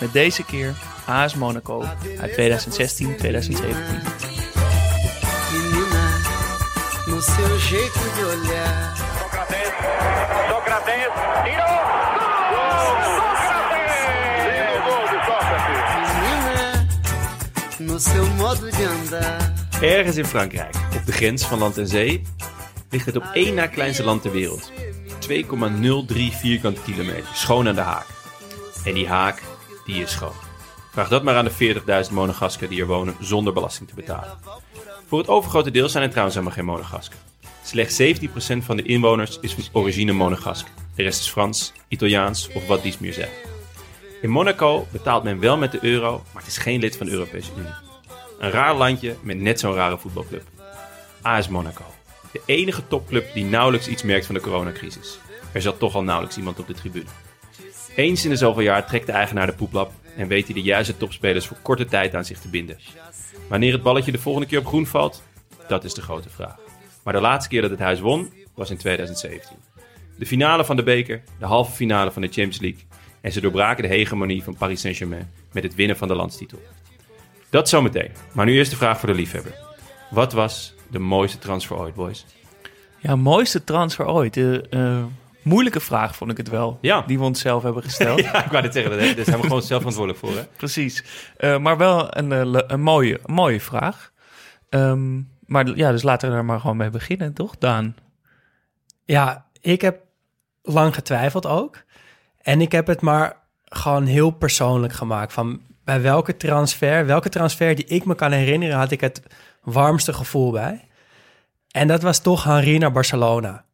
Met deze keer AS Monaco uit 2016-2017. Menina, no seu jeito de olhar. Tirou! Sócrates. Menina, no seu modo de andar. Ergens in Frankrijk, op de grens van land en zee, ligt het op één na kleinste land ter wereld. 2,03 vierkante kilometer, schoon aan de haak. En die haak, die is schoon. Vraag dat maar aan de 40.000 Monegasken die er wonen zonder belasting te betalen. Voor het overgrote deel zijn er trouwens helemaal geen Monegasken. Slechts 17% van de inwoners is van origine Monegask. De rest is Frans, Italiaans of wat dies meer zegt. In Monaco betaalt men wel met de euro, maar het is geen lid van de Europese Unie. Een raar landje met net zo'n rare voetbalclub. AS Monaco. De enige topclub die nauwelijks iets merkt van de coronacrisis. Er zat toch al nauwelijks iemand op de tribune. Eens in de zoveel jaar trekt de eigenaar de poeplap en weet hij de juiste topspelers voor korte tijd aan zich te binden. Wanneer het balletje de volgende keer op groen valt, dat is de grote vraag. Maar de laatste keer dat het huis won, was in 2017. De finale van de beker, de halve finale van de Champions League en ze doorbraken de hegemonie van Paris Saint-Germain met het winnen van de landstitel. Dat zometeen. Maar nu eerst de vraag voor de liefhebber. Wat was de mooiste transfer ooit, boys? Ja, mooiste transfer ooit. De eh, moeilijke vraag vond ik het wel. Ja. Die we onszelf hebben gesteld. Ja, ik wou dit zeggen. Daar zijn we gewoon zelf verantwoordelijk voor, hè? Precies. Eh, maar wel een, eh, een, mooie, een mooie vraag. Ehm, maar ja, dus laten we er maar gewoon mee beginnen, toch, Daan? Ja, ik heb lang getwijfeld ook. En ik heb het maar gewoon heel persoonlijk gemaakt. Van bij welke transfer, welke transfer die ik me kan herinneren, had ik het warmste gevoel bij. En dat was toch Henry naar Barcelona.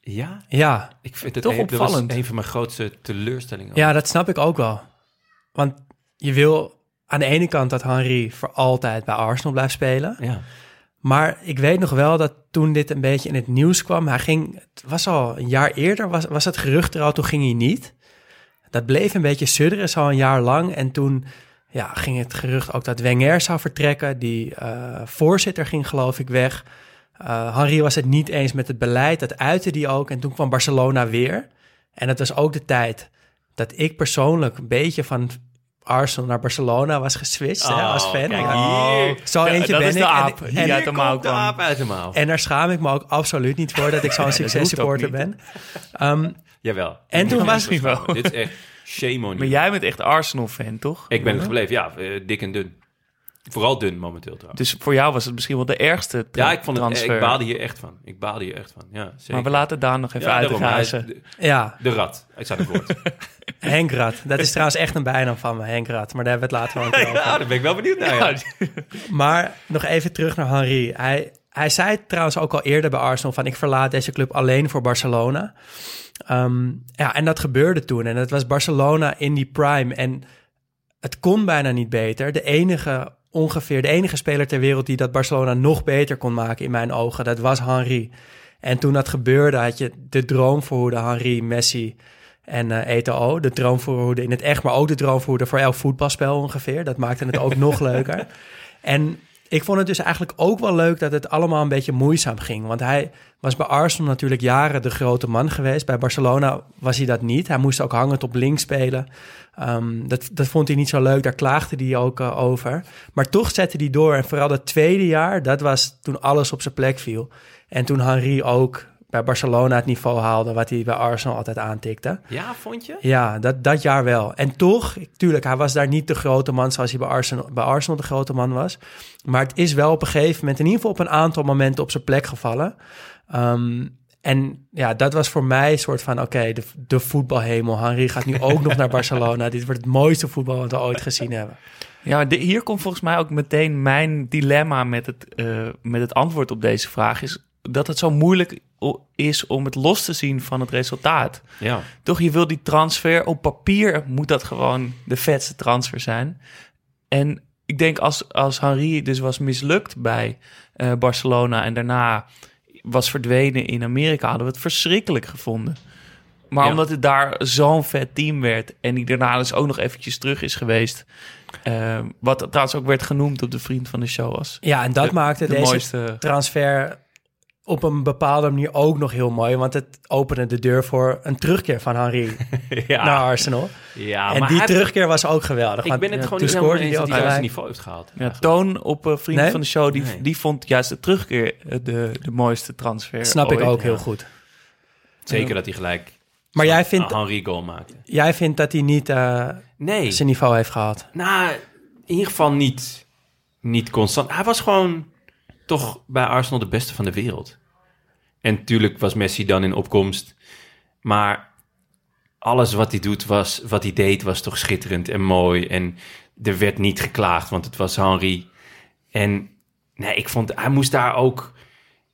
Ja? Ja, Ik vind het Toch een, dat opvallend. een van mijn grootste teleurstellingen. ja, dat snap ik ook wel. Want je wil aan de ene kant dat Henry voor altijd bij Arsenal blijft spelen. Ja. Maar ik weet nog wel dat toen dit een beetje in het nieuws kwam, hij ging, het was al een jaar eerder, was, was het gerucht er al, toen ging hij niet. Dat bleef een beetje sudderen, zo een jaar lang. En toen ja, ging het gerucht ook dat Wenger zou vertrekken. Die eh, voorzitter ging geloof ik weg. Eh Henry was het niet eens met het beleid, dat uitte die ook. En toen kwam Barcelona weer. En het was ook de tijd dat ik persoonlijk een beetje van Arsenal naar Barcelona was geswitcht hè, als fan. Oh, hier. Zo Ja, eentje dat ben ik. En- aap en- uit de mouw Komt de aap uit de mouw. en daar schaam ik me ook absoluut niet voor dat ik zo'n successupporter ben. Ehm, Jawel. En toen was- wel. Dit is echt shame on Maar you. jij bent echt Arsenal-fan, toch? Ik ben het gebleven, ja. eh, dik en dun. Vooral dun momenteel trouwens. Dus voor jou was het misschien wel de ergste ja, ik, vond het, transfer. ik baalde hier echt van. Ik baalde hier echt van, ja. Zeker. Maar we laten Daan nog even ja, daarom, hij is uitgrazen. de, ja, de rat. Ik zat het woord. Henk Rad. Dat is trouwens echt een bijnaam van me, Henk Rad. Maar daar hebben we het later wel een keer over. ja, daar ben ik wel benieuwd naar. Ja. Maar nog even terug naar Henry. Hij, hij zei trouwens ook al eerder bij Arsenal van... ik verlaat deze club alleen voor Barcelona. Ehm, ja, en dat gebeurde toen. En dat was Barcelona in die prime. En het kon bijna niet beter. De enige, ongeveer de enige speler ter wereld... die dat Barcelona nog beter kon maken in mijn ogen... dat was Henry. En toen dat gebeurde had je de droomvoerder Henry, Messi... En eh Eto'o, de droomvoerder in het echt, maar ook de droomvoerder voor elk voetbalspel ongeveer. Dat maakte het ook nog leuker. En ik vond het dus eigenlijk ook wel leuk dat het allemaal een beetje moeizaam ging. Want hij was bij Arsenal natuurlijk jaren de grote man geweest. Bij Barcelona was hij dat niet. Hij moest ook hangend op links spelen. Ehm, dat, dat vond hij niet zo leuk. Daar klaagde hij ook eh, over. Maar toch zette hij door. En vooral dat tweede jaar, dat was toen alles op zijn plek viel. En toen Henry ook bij Barcelona het niveau haalde wat hij bij Arsenal altijd aantikte. Ja, vond je? Ja, dat, dat jaar wel. En toch, tuurlijk, hij was daar niet de grote man zoals hij bij Arsenal, bij Arsenal de grote man was. Maar het is wel op een gegeven moment, in ieder geval op een aantal momenten op zijn plek gevallen. Ehm, en ja, dat was voor mij een soort van, oké, de, de voetbalhemel. Henry gaat nu ook nog naar Barcelona. Dit wordt het mooiste voetbal wat we ooit gezien hebben. Ja, de- hier komt volgens mij ook meteen mijn dilemma met het, eh, met het antwoord op deze vraag. Is dat het zo moeilijk is om het los te zien van het resultaat. Ja. Toch, je wil die transfer. Op papier moet dat gewoon de vetste transfer zijn. En ik denk als, als Henry dus was mislukt bij eh, Barcelona... en daarna was verdwenen in Amerika... hadden we het verschrikkelijk gevonden. Maar Ja. omdat het daar zo'n vet team werd... en die daarna dus ook nog eventjes terug is geweest... eh, wat trouwens ook werd genoemd op de Vriend van de Show als Ja, en dat de, maakte de deze mooiste... transfer op een bepaalde manier ook nog heel mooi. Want het opende de deur voor een terugkeer van Henry Ja, naar Arsenal. ja en maar die terugkeer was ook geweldig. Ik ben het ja, gewoon niet helemaal eens dat hij gelijk. niveau heeft gehaald. Ja. Toon op eh, Vriend Nee? van de Show, die, Nee. die vond juist de terugkeer eh, de, de mooiste transfer Snap ik ook heel goed. Zeker dat hij gelijk Maar jij vindt, een Henry goal maakte. jij vindt dat hij niet eh, Nee, zijn niveau heeft gehad? nou, in ieder geval niet, niet constant. Hij was gewoon toch bij Arsenal de beste van de wereld. En natuurlijk was Messi dan in opkomst. Maar alles wat hij doet was, wat hij deed, was toch schitterend en mooi. En er werd niet geklaagd, want het was Henry. En nee, ik vond, hij moest daar ook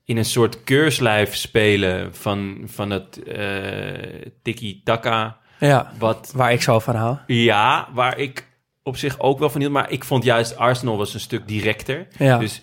in een soort keurslijf spelen van, van het eh tiki-taka. Ja, Wat waar ik zo van hou. ja, waar ik op zich ook wel van hield. Maar ik vond juist Arsenal was een stuk directer. Ja. Dus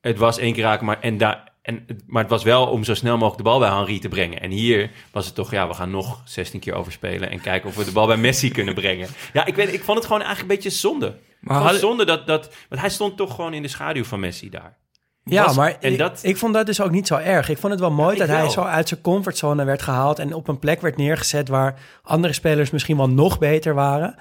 het was één keer raken, maar, en daar, en, maar het was wel om zo snel mogelijk de bal bij Henry te brengen. En hier was het toch, ja, we gaan nog 16 keer overspelen... en kijken of we de bal bij Messi kunnen brengen. Ja, ik, weet, ik vond het gewoon eigenlijk een beetje zonde. Maar hadden- zonde dat, dat... Want hij stond toch gewoon in de schaduw van Messi daar. Ja, Was- maar en ik, dat- ik vond dat dus ook niet zo erg. Ik vond het wel mooi dat hij zo uit zijn comfortzone werd gehaald... en op een plek werd neergezet waar andere spelers misschien wel nog beter waren.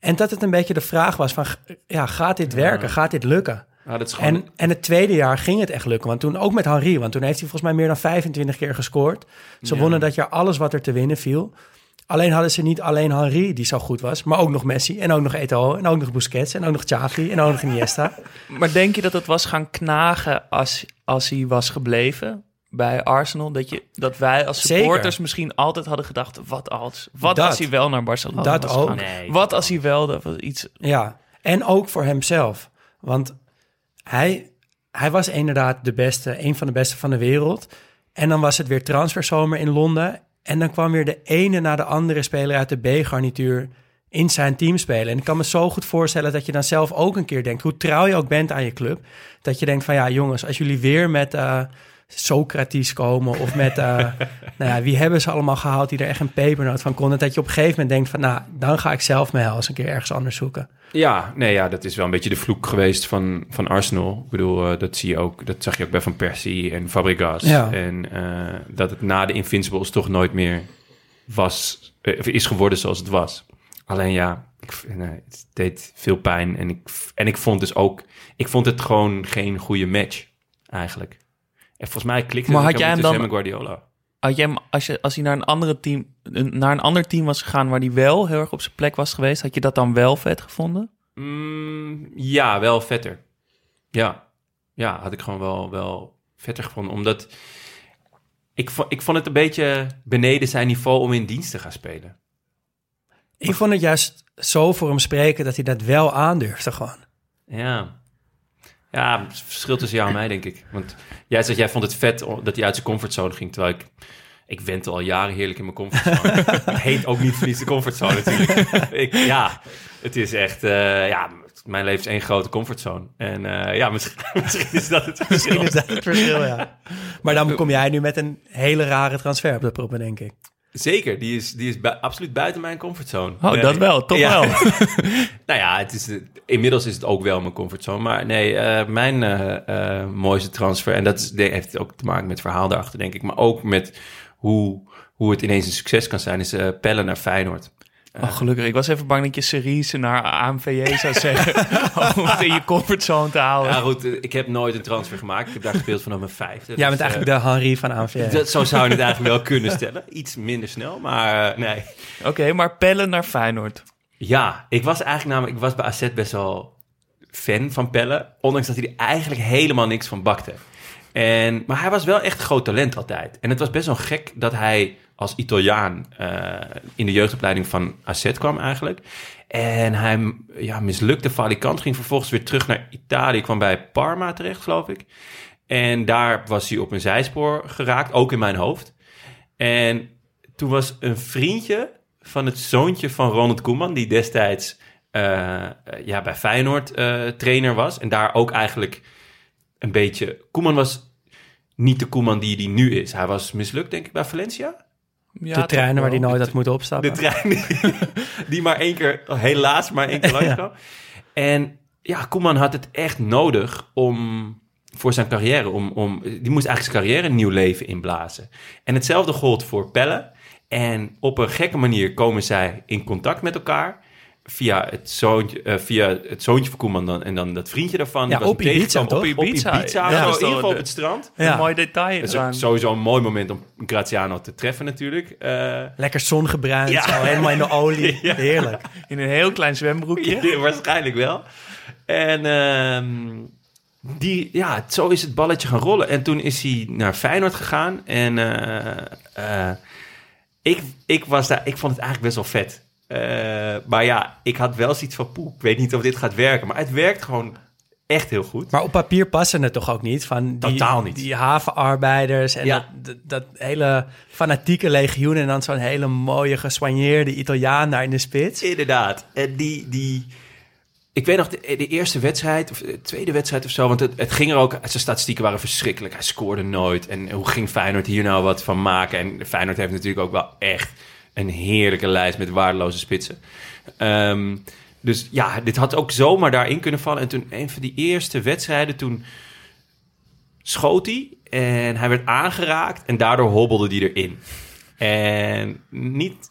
En dat het een beetje de vraag was van, ja, gaat dit werken? Gaat dit lukken? Ja, dat is gewoon... En, en het tweede jaar ging het echt lukken. Want toen ook met Henri, want toen heeft hij volgens mij meer dan 25 keer gescoord. Ze Ja. wonnen dat jaar alles wat er te winnen viel. Alleen hadden ze niet alleen Henri die zo goed was, maar ook nog Messi en ook nog Eto'o en ook nog Busquets en ook nog Xavi en ook nog Iniesta. Maar denk je dat het was gaan knagen als, als hij was gebleven bij Arsenal? Dat, je, dat wij als Zeker. supporters misschien altijd hadden gedacht... wat als, wat Dat. als hij wel naar Barcelona Dat was ook. Nee, wat als hij wel dat was iets... Ja, en ook voor hemzelf. Want hij, hij was inderdaad de beste, een van de beste van de wereld. En dan was het weer transferzomer in Londen. En dan kwam weer de ene na de andere speler uit de B-garnituur in zijn team spelen. En ik kan me zo goed voorstellen dat je dan zelf ook een keer denkt, hoe trouw je ook bent aan je club, dat je denkt van ja jongens, als jullie weer met eh Socrates komen of met, eh, nou ja, wie hebben ze allemaal gehaald die er echt een pepernoot van konden, dat je op een gegeven moment denkt van nou, dan ga ik zelf mijn hel eens een keer ergens anders zoeken. Ja, nee, ja, dat is wel een beetje de vloek geweest van, van Arsenal. Ik bedoel, eh, dat zie je ook, dat zag je ook bij Van Persie en Fabregas. Ja. En eh, dat het na de Invincibles toch nooit meer was, of is geworden zoals het was. Alleen ja, ik, nee, het deed veel pijn. En ik, en ik vond dus ook, ik vond het gewoon geen goede match, eigenlijk. En volgens mij klikte Maar het had ook jij hem dan- Guardiola. Had jij hem, als, je, als hij naar een, andere team, een- naar een ander team was gegaan... waar hij wel heel erg op zijn plek was geweest... had je dat dan wel vet gevonden? Mm, ja, wel vetter. Ja. ja, had ik gewoon wel, wel vetter gevonden. Omdat ik, ik vond het een beetje beneden zijn niveau om in dienst te gaan spelen. Ik vond het juist zo voor hem spreken dat hij dat wel aandurfde gewoon. Ja. Ja, het verschil tussen jou en mij, denk ik. Want jij zegt, jij vond het vet dat hij uit zijn comfortzone ging. Terwijl ik, ik went al jaren heerlijk in mijn comfortzone. het heet ook niet voor niets de comfortzone natuurlijk. ik, ja, het is echt, eh, ja, mijn leven is één grote comfortzone. En eh, ja, misschien, misschien is dat het verschil. Misschien is dat het verschil, ja. Maar dan kom jij nu met een hele rare transfer op de proppen, denk ik. Zeker, die is, die is absoluut buiten mijn comfortzone. Oh, Nee. dat wel, toch Ja. wel. nou ja, het is, eh, inmiddels is het ook wel mijn comfortzone. Maar nee, eh, mijn eh, mooiste transfer... en dat is, heeft ook te maken met het verhaal daarachter, denk ik... maar ook met hoe, hoe het ineens een succes kan zijn... is eh Pelle naar Feyenoord. Oh, gelukkig. Ik was even bang dat je Cerise naar AMVJ zou zeggen. om het in je comfortzone te houden. Ja, goed, eh, ik heb nooit een transfer gemaakt. Ik heb daar gespeeld vanaf mijn vijfde. Jij bent Dus, eigenlijk de Henri van ANVJ. eh, dat, zo zou je het eigenlijk wel kunnen stellen. Iets minder snel, maar eh, nee. Oké, maar Pelle naar Feyenoord. Ja, ik was eigenlijk namelijk, ik was bij AZ best wel fan van Pelle. Ondanks dat hij er eigenlijk helemaal niks van bakte. En, maar hij was wel echt groot talent altijd. En het was best wel gek dat hij als Italiaan eh, in de jeugdopleiding van AZ kwam eigenlijk. En hij ja, mislukte valikant, ging vervolgens weer terug naar Italië. Kwam bij Parma terecht, geloof ik. En daar was hij op een zijspoor geraakt, ook in mijn hoofd. En toen was een vriendje van het zoontje van Ronald Koeman, die destijds eh, ja, bij Feyenoord eh, trainer was. En daar ook eigenlijk een beetje... Koeman was niet de Koeman die hij nu is. Hij was mislukt, denk ik, bij Valencia. Ja, de treinen waar die toch nooit had moeten opstappen. De trein die, die maar één keer, helaas maar één keer langs kwam. En ja, Koeman had het echt nodig om voor zijn carrière, om, om, die moest eigenlijk zijn carrière een nieuw leven inblazen. En hetzelfde gold voor Pelle. En op een gekke manier komen zij in contact met elkaar. Via het zoontje, eh, via het zoontje van Koeman dan, en dan dat vriendje daarvan. Ja, die was op Ibiza, toch? Op Ibiza. Ibiza, Ja, zo, is in ieder geval op het strand. Ja. Een mooi detail. Dat is eraan. ook sowieso een mooi moment om Graziano te treffen natuurlijk. Eh, Lekker zongebruind, Ja. zo helemaal in de olie. Ja. Heerlijk. In een heel klein zwembroekje. Ja, waarschijnlijk wel. En ehm, die, ja, zo is het balletje gaan rollen. En toen is hij naar Feyenoord gegaan. En eh, eh, ik, ik, was daar, ik vond het eigenlijk best wel vet. Eh, maar ja, ik had wel zoiets van poep. Ik weet niet of dit gaat werken. Maar het werkt gewoon echt heel goed. Maar op papier passen het toch ook niet? Van die, Totaal niet. Die havenarbeiders en Ja. dat, dat, dat hele fanatieke legioen... en dan zo'n hele mooie, gesoigneerde Italiaan daar in de spits. Inderdaad. En die, die... Ik weet nog, de, de eerste wedstrijd, of de tweede wedstrijd of zo... want het, het ging er ook... Zijn statistieken waren verschrikkelijk. Hij scoorde nooit. En hoe ging Feyenoord hier nou wat van maken? En Feyenoord heeft natuurlijk ook wel echt... een heerlijke lijst met waardeloze spitsen. Ehm, dus ja, dit had ook zomaar daarin kunnen vallen. En toen, een van die eerste wedstrijden, toen schoot hij... en hij werd aangeraakt en daardoor hobbelde hij erin. En niet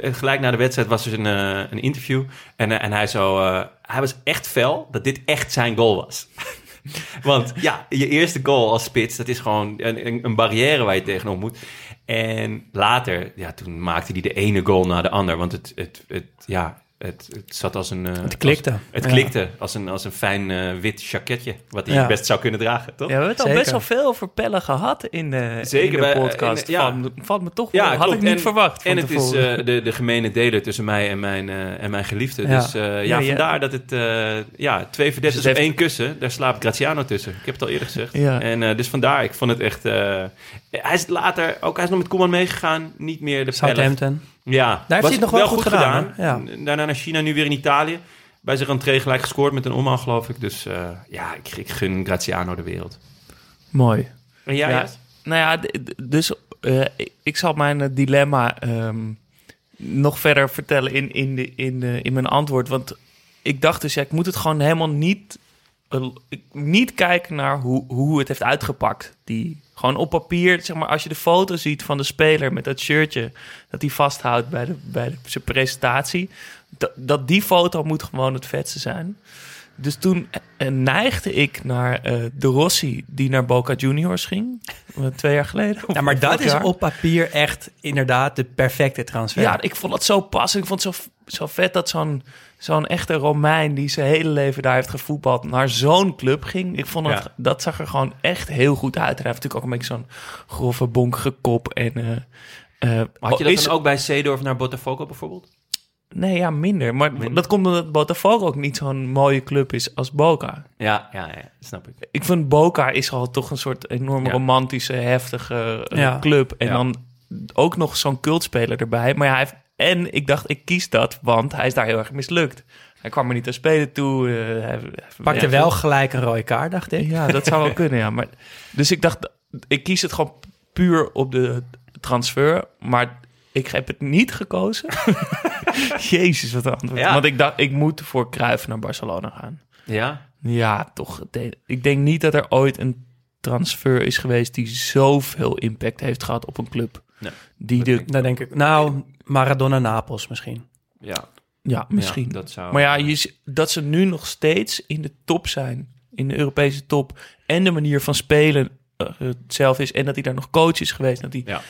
gelijk na de wedstrijd was er een, eh, een interview. En, eh, en hij, zo, eh, hij was echt fel dat dit echt zijn goal was. Want ja, je eerste goal als spits, dat is gewoon een, een, een barrière waar je tegenop moet. En later, ja, toen maakte hij de ene goal na de ander. Want het, het, het, ja, het, het zat als een... eh, Het klikte. als- het Ja. klikte als een, als een fijn eh, wit jacketje. Wat hij Ja. best zou kunnen dragen, toch? Ja, we hebben het al Zeker. best wel veel over Pelle gehad in de, Zeker, in de bij- podcast. en, ja. Valt, me, valt me toch wel, had klopt. ik niet En- verwacht En het is eh, de, de gemene deler tussen mij en mijn, eh, en mijn geliefde. Ja. Dus eh, ja, Ja, ja. vandaar dat het... eh, ja, twee verdetters Dus op heeft- één kussen. Daar slaapt Graziano tussen. Ik heb het al eerder gezegd. Ja. En eh, dus vandaar, ik vond het echt... eh, hij is later... Ook hij is nog met Koeman meegegaan. Niet meer de. Southampton. Ja, heeft hij het nog wel goed gedaan? Ja. Daarna naar China, nu weer in Italië. Bij zijn rentree gelijk gescoord met een omhaal, geloof ik. Dus eh, ja, ik, ik gun Graziano de wereld. Mooi. En jij, Ja, nou ja, dus eh, ik, zal mijn eh, dilemma ehm, nog verder vertellen in, in, de, in, de, in mijn antwoord. Want ik dacht dus, ja, ik moet het gewoon helemaal niet, eh, niet kijken naar hoe, hoe het heeft uitgepakt. Die, gewoon op papier, zeg maar, als je de foto ziet van de speler met dat shirtje dat hij vasthoudt bij, de, bij de, zijn presentatie, dat, dat die foto moet gewoon het vetste zijn. Dus toen eh, neigde ik naar eh, de Rossi die naar Boca Juniors ging. eh, twee jaar geleden. Ja, maar dat is jaar. op papier echt inderdaad de perfecte transfer. Ja, ik vond het zo passend. Ik vond het zo, zo vet dat zo'n zo'n echte Romein... die zijn hele leven daar heeft gevoetbald... naar zo'n club ging. Ik vond Ja. dat zag er gewoon echt heel goed uit. En hij heeft natuurlijk ook een beetje zo'n grove, bonkige kop. En, eh, eh, Had je dat is- dan ook bij Seedorf naar Botafogo bijvoorbeeld? Nee, ja, minder. Maar dat komt omdat Botafogo ook niet zo'n mooie club is als Boca. Ja, ja, ja, snap ik. Ik vind Boca is al toch een soort enorm Ja. romantische, heftige eh, Ja. club. En Ja. dan ook nog zo'n cultspeler erbij. Maar ja, hij heeft, en ik dacht, ik kies dat, want hij is daar heel erg mislukt. Hij kwam er niet aan spelen toe. eh, hij, hij Pakte ja, wel gelijk een rode kaart, dacht ik. Ja, dat zou wel kunnen, ja. Maar, dus ik dacht, ik kies het gewoon puur op de transfer. Maar ik heb het niet gekozen. Jezus, wat een antwoord. Ja. Want ik dacht, ik moet voor Cruijff naar Barcelona gaan. Ja? Ja, toch. Ik denk niet dat er ooit een transfer is geweest die zoveel impact heeft gehad op een club. Nee. Die de, Dan denk ik, nou, Maradona Napels misschien. Ja, Ja, misschien. Ja, dat zou... Maar ja, je, dat ze nu nog steeds in de top zijn, in de Europese top, en de manier van spelen eh, hetzelfde is, en dat hij daar nog coach is geweest, dat hij Ja.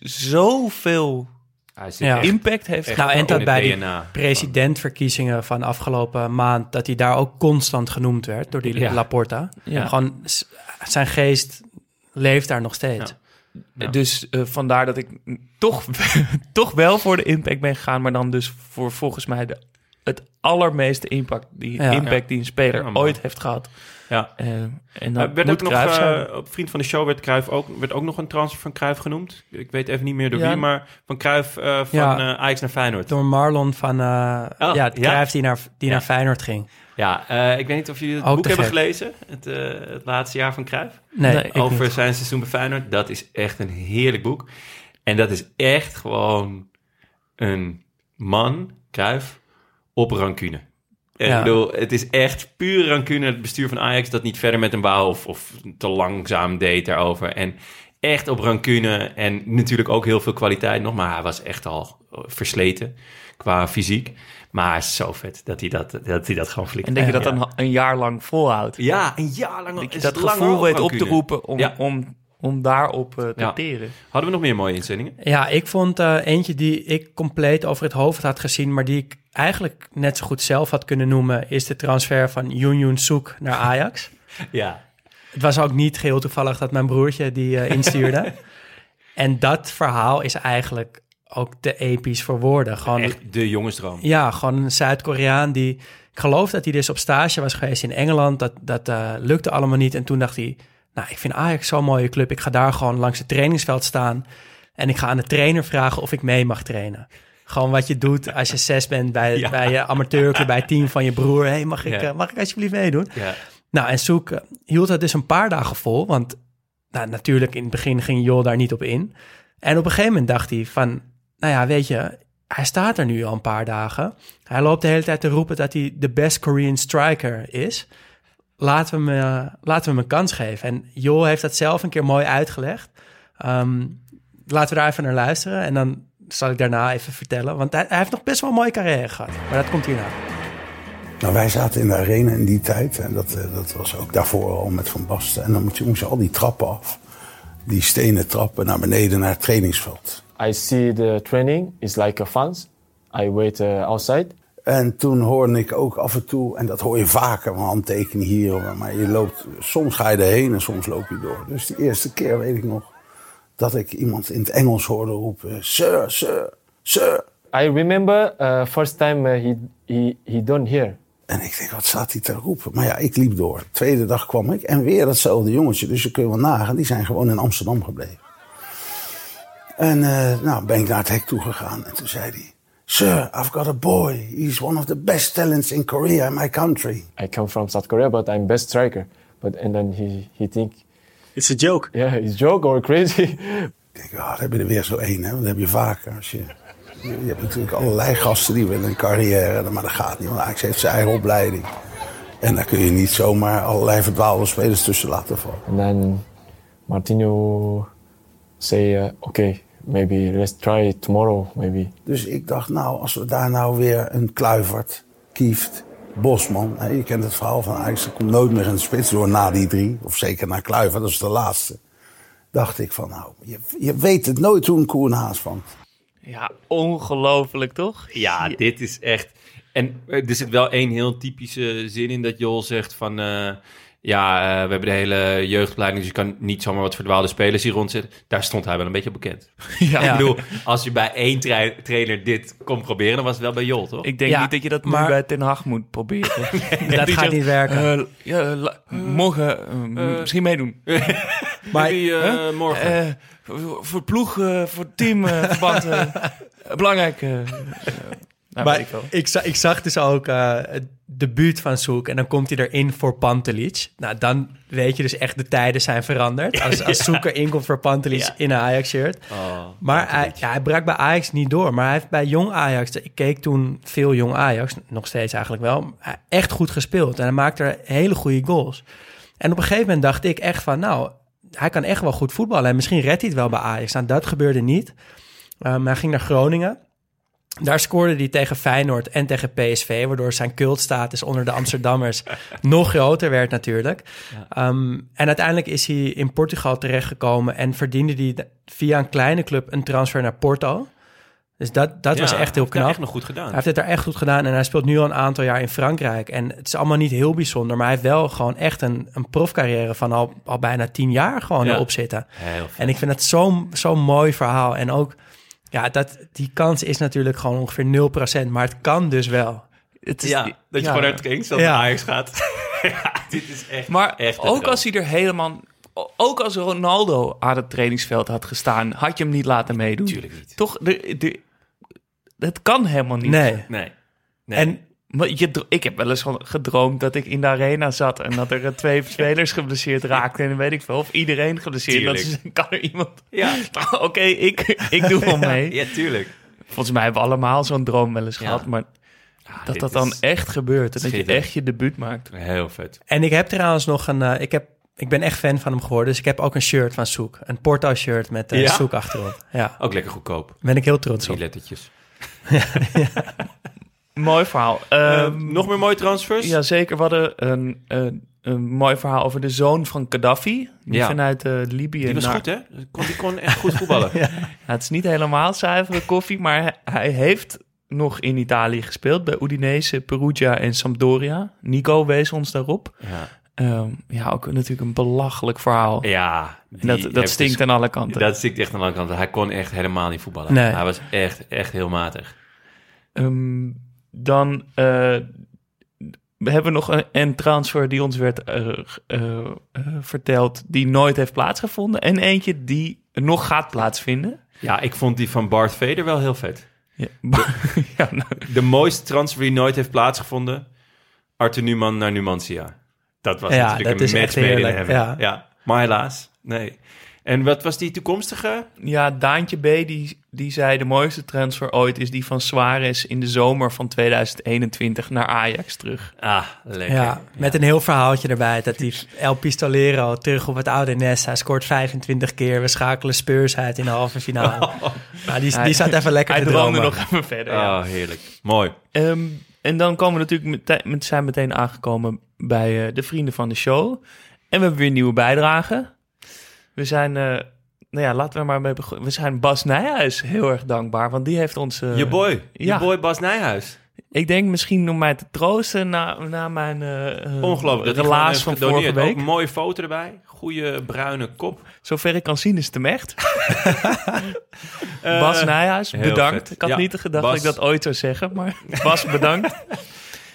zoveel Hij zit Ja. echt- impact heeft echt Nou, en dat bij die DNA. presidentverkiezingen van afgelopen maand, dat hij daar ook constant genoemd werd door die Ja. Laporta. Ja. Gewoon zijn geest leeft daar nog steeds. Ja. Dus eh, vandaar dat ik toch, toch wel voor de impact ben gegaan, maar dan dus voor volgens mij de, het allermeeste impact die, Ja. impact die een speler ooit heeft gehad. Ja. Eh, en Uh, dat werd ook nog, eh, op Vriend van de Show werd, Cruijff ook, werd ook nog een transfer van Cruijff genoemd. Ik weet even niet meer door Ja. wie, maar van Cruijff eh, van Ja. eh, Ajax naar Feyenoord. Door Marlon van Oh, ja? Cruijff die naar, die naar Feyenoord ging. Ja, eh, ik weet niet of jullie het Ook boek hebben gelezen. Het, eh, het laatste jaar van Cruijff. Nee, over niet. zijn seizoen bij Feyenoord. Dat is echt een heerlijk boek. En dat is echt gewoon een man, Cruijff, op rancune. Ja. Ik bedoel, het is echt puur rancune. Het bestuur van Ajax dat niet verder met hem wou of, of te langzaam deed daarover. En echt op rancune en natuurlijk ook heel veel kwaliteit nog. Maar hij was echt al versleten qua fysiek. Maar zo vet dat hij dat, dat, hij dat gewoon flikt. En dat je dat Ja. dan een jaar lang volhoudt. Ja, een jaar lang. Dat dat gevoel weet op te roepen om, Ja. om, om daarop eh, te Ja. teren. Hadden we nog meer mooie inzendingen? Ja, ik vond eh, eentje die ik compleet over het hoofd had gezien, maar die ik eigenlijk net zo goed zelf had kunnen noemen, is de transfer van Yoon Soek naar Ajax. Ja. Het was ook niet geheel toevallig dat mijn broertje die eh, instuurde. en dat verhaal is eigenlijk ook te episch voor woorden. Gewoon, Echt de jongensdroom. Ja, gewoon een Zuid-Koreaan die... Ik geloof dat hij dus op stage was geweest in Engeland. Dat, dat eh, lukte allemaal niet. En toen dacht hij... Nou, ik vind Ajax zo'n mooie club. Ik ga daar gewoon langs het trainingsveld staan. En ik ga aan de trainer vragen of ik mee mag trainen. Gewoon wat je doet als je zes bent bij, Ja. bij je amateurclub, bij het team van je broer. hey, mag, ik, Ja. eh, mag ik alsjeblieft meedoen? Ja. Nou, en Soek eh, hield dat dus een paar dagen vol. Want nou, natuurlijk, in het begin ging Jol daar niet op in. En op een gegeven moment dacht hij van... Nou ja, weet je, hij staat er nu al een paar dagen. Hij loopt de hele tijd te roepen dat hij de best Korean striker is. Laten we hem, eh, laten we hem een kans geven. En Jol heeft dat zelf een keer mooi uitgelegd. Ehm, laten we daar even naar luisteren. En dan zal ik daarna even vertellen. Want hij, hij heeft nog best wel een mooie carrière gehad. Maar dat komt hierna. Nou, wij zaten in de arena in die tijd. En dat, eh, dat was ook daarvoor al met Van Basten. En dan moet je, moest je al die trappen af. Die stenen trappen naar beneden naar het trainingsveld. I see the training is like a fans. I wait uh, outside. En toen hoorde ik ook af en toe, en dat hoor je vaker, een handtekening hier. Maar je loopt, soms ga je erheen en soms loop je door. Dus die eerste keer weet ik nog dat ik iemand in het Engels hoorde roepen: Sir, sir, sir. I remember uh, first time uh, he he he done here. En ik denk, wat staat hij te roepen? Maar ja, ik liep door. Tweede dag kwam ik en weer datzelfde jongetje. Dus je kunt wel nagaan, die zijn gewoon in Amsterdam gebleven. En eh, nou ben ik naar het hek toe gegaan en toen zei hij... Sir, I've got a boy. He's one of the best talents in Korea, in my country. I come from South Korea, but I'm best striker. But and then he he think, It's a joke. yeah, it's joke or crazy. Ik denk, ah, dan heb je er weer zo één, hè? Want dat heb je vaker. Als je, je, je hebt natuurlijk allerlei gasten die willen een carrière, maar dat gaat niet. Want Ajax heeft zijn eigen opleiding. En daar kun je niet zomaar allerlei verdwaalde spelers tussen laten vallen. and then Martino say, uh, okay, maybe let's try it tomorrow, maybe. Dus ik dacht, nou, als we daar nou weer een Kluivert, Kieft, Bosman... Hè, je kent het verhaal van Ajax, er komt nooit meer een spits door na die drie. Of zeker na Kluivert, dat is de laatste. Dacht ik van, nou, je, je weet het nooit hoe een koe een haas vangt. Ja, ongelooflijk toch? Ja, dit is echt. En eh, er zit wel één heel typische zin in dat Jol zegt van. eh, ja, eh, we hebben de hele jeugdopleiding, dus je kan niet zomaar wat verdwaalde spelers hier rondzetten. Daar stond hij wel een beetje op bekend. Ja. Ik bedoel, als je bij één tra- trainer dit kon proberen, dan was het wel bij Jol, toch? Ik denk Ja, niet dat je dat nu maar- bij Ten Hag moet proberen. dat gaat niet werken. eh, ja, morgen eh, m- misschien meedoen. maar eh, morgen. Voor, ploeg, eh, voor team, eh, verband, eh, belangrijk. Nou, Maar ik ik, za- ik zag dus ook eh, het debuut van Soek en dan komt hij erin voor Pantelic. Nou, dan weet je dus echt de tijden zijn veranderd. Als, als Soek erin komt voor Pantelic Ja. in een Ajax-shirt. Oh, Maar hij, ja, hij brak bij Ajax niet door. Maar hij heeft bij Jong Ajax, ik keek toen veel Jong Ajax, nog steeds eigenlijk wel, echt goed gespeeld. En hij maakte er hele goede goals. En op een gegeven moment dacht ik echt van, nou, hij kan echt wel goed voetballen. En misschien redt hij het wel bij Ajax. Nou, dat gebeurde niet. Ehm, hij ging naar Groningen. Daar scoorde hij tegen Feyenoord en tegen PSV, waardoor zijn cultstatus onder de Amsterdammers nog groter werd natuurlijk. Ehm, en uiteindelijk is hij in Portugal terechtgekomen en verdiende hij via een kleine club een transfer naar Porto. Dus dat, dat Ja, was echt heel heeft hij knap. echt nog goed gedaan. Hij heeft het daar echt goed gedaan en hij speelt nu al een aantal jaar in Frankrijk. En het is allemaal niet heel bijzonder, maar hij heeft wel gewoon echt een, een profcarrière van al, al bijna tien jaar gewoon Ja. erop zitten. Heel. En ik vind het zo'n zo'n mooi verhaal. En ook, ja, dat, die kans is natuurlijk gewoon ongeveer 0%, maar het kan dus wel. Het is, ja, dat je ja. gewoon naar het Kings dat Ja. naar Ajax gaat. ja, dit is echt Maar echt ook droom. als hij er helemaal... Ook als Ronaldo aan het trainingsveld had gestaan... had je hem niet laten meedoen. Tuurlijk niet. Toch? De, de, het kan helemaal niet. Nee. Nee. nee. En Maar je, ik heb wel eens gewoon gedroomd dat ik in de arena zat... en dat er twee spelers geblesseerd raakten. En dan weet ik veel. Of iedereen geblesseerd. Dat Tuurlijk. is, kan er iemand... ja. Oké, ik, ik doe wel mee. ja, tuurlijk. Volgens mij hebben we allemaal zo'n droom wel eens Ja. gehad. Maar dat dat dan echt gebeurt. En dat je echt je debuut maakt. Heel vet. En ik heb trouwens nog een. eh, ik, heb, ik ben echt fan van hem geworden. Dus ik heb ook een shirt van Soek. Een Porto-shirt met eh Ja? Soek achterop. Ja, Ook lekker goedkoop. ben ik heel trots op. lettertjes. Mooi verhaal. Ehm, Ehm, nog meer mooie transfers? Ja, zeker. We hadden een, een, een mooi verhaal over de zoon van Gaddafi. Die Ja. vanuit eh, Libië... Die was naar- goed, hè? Die kon, die kon echt goed voetballen. Ja, het is niet helemaal zuivere koffie, maar hij, hij heeft nog in Italië gespeeld. Bij Udinese, Perugia en Sampdoria. Nico wees ons daarop. Ja, Ehm, ja, ook natuurlijk een belachelijk verhaal. ja En dat, dat stinkt dus- aan alle kanten. Dat stinkt echt aan de andere kant. Hij kon echt helemaal niet voetballen. Nee. Hij was echt, echt heel matig. Ehm, dan eh, we hebben nog een, een transfer die ons werd eh, eh, verteld... die nooit heeft plaatsgevonden. En eentje die nog gaat plaatsvinden. Ja, ik vond die van Bart Veder wel heel vet. Ja, ja, nou, De mooiste transfer die nooit heeft plaatsgevonden. Arthur Newman naar Numancia. Dat was Ja, natuurlijk dat een match made in heaven. ja. Ja. Maar helaas, nee. En wat was die toekomstige? Ja, Daantje B. Die, die zei de mooiste transfer ooit is die van Suarez in de zomer van 2021 naar Ajax terug. Ah, lekker. Ja, met een heel verhaaltje erbij. Dat die El Pistolero terug op het oude nest. Hij scoort 25 keer. We schakelen Spurs uit in de halve finale. Nou, die, die zat even lekker Hij te dromen. nog even verder. ja. Oh, heerlijk. Mooi. Ehm, en dan komen we natuurlijk meteen, met, zijn meteen aangekomen bij eh, de vrienden van de show. En we hebben weer nieuwe bijdragen. We zijn, eh, nou ja, laten we maar mee beginnen. We zijn Bas Nijhuis heel erg dankbaar, want die heeft ons... eh, je boy. ja. Je boy Bas Nijhuis. Ik denk misschien om mij te troosten na, na mijn eh, Ongelooflijk. Dat relaas van vorige week. Ook een mooie foto erbij. Goede bruine kop. Zover ik kan zien is het hem echt. Bas Nijhuis, bedankt. vet. Ik had Ja, niet gedacht Bas. dat ik dat ooit zou zeggen, maar Bas, bedankt.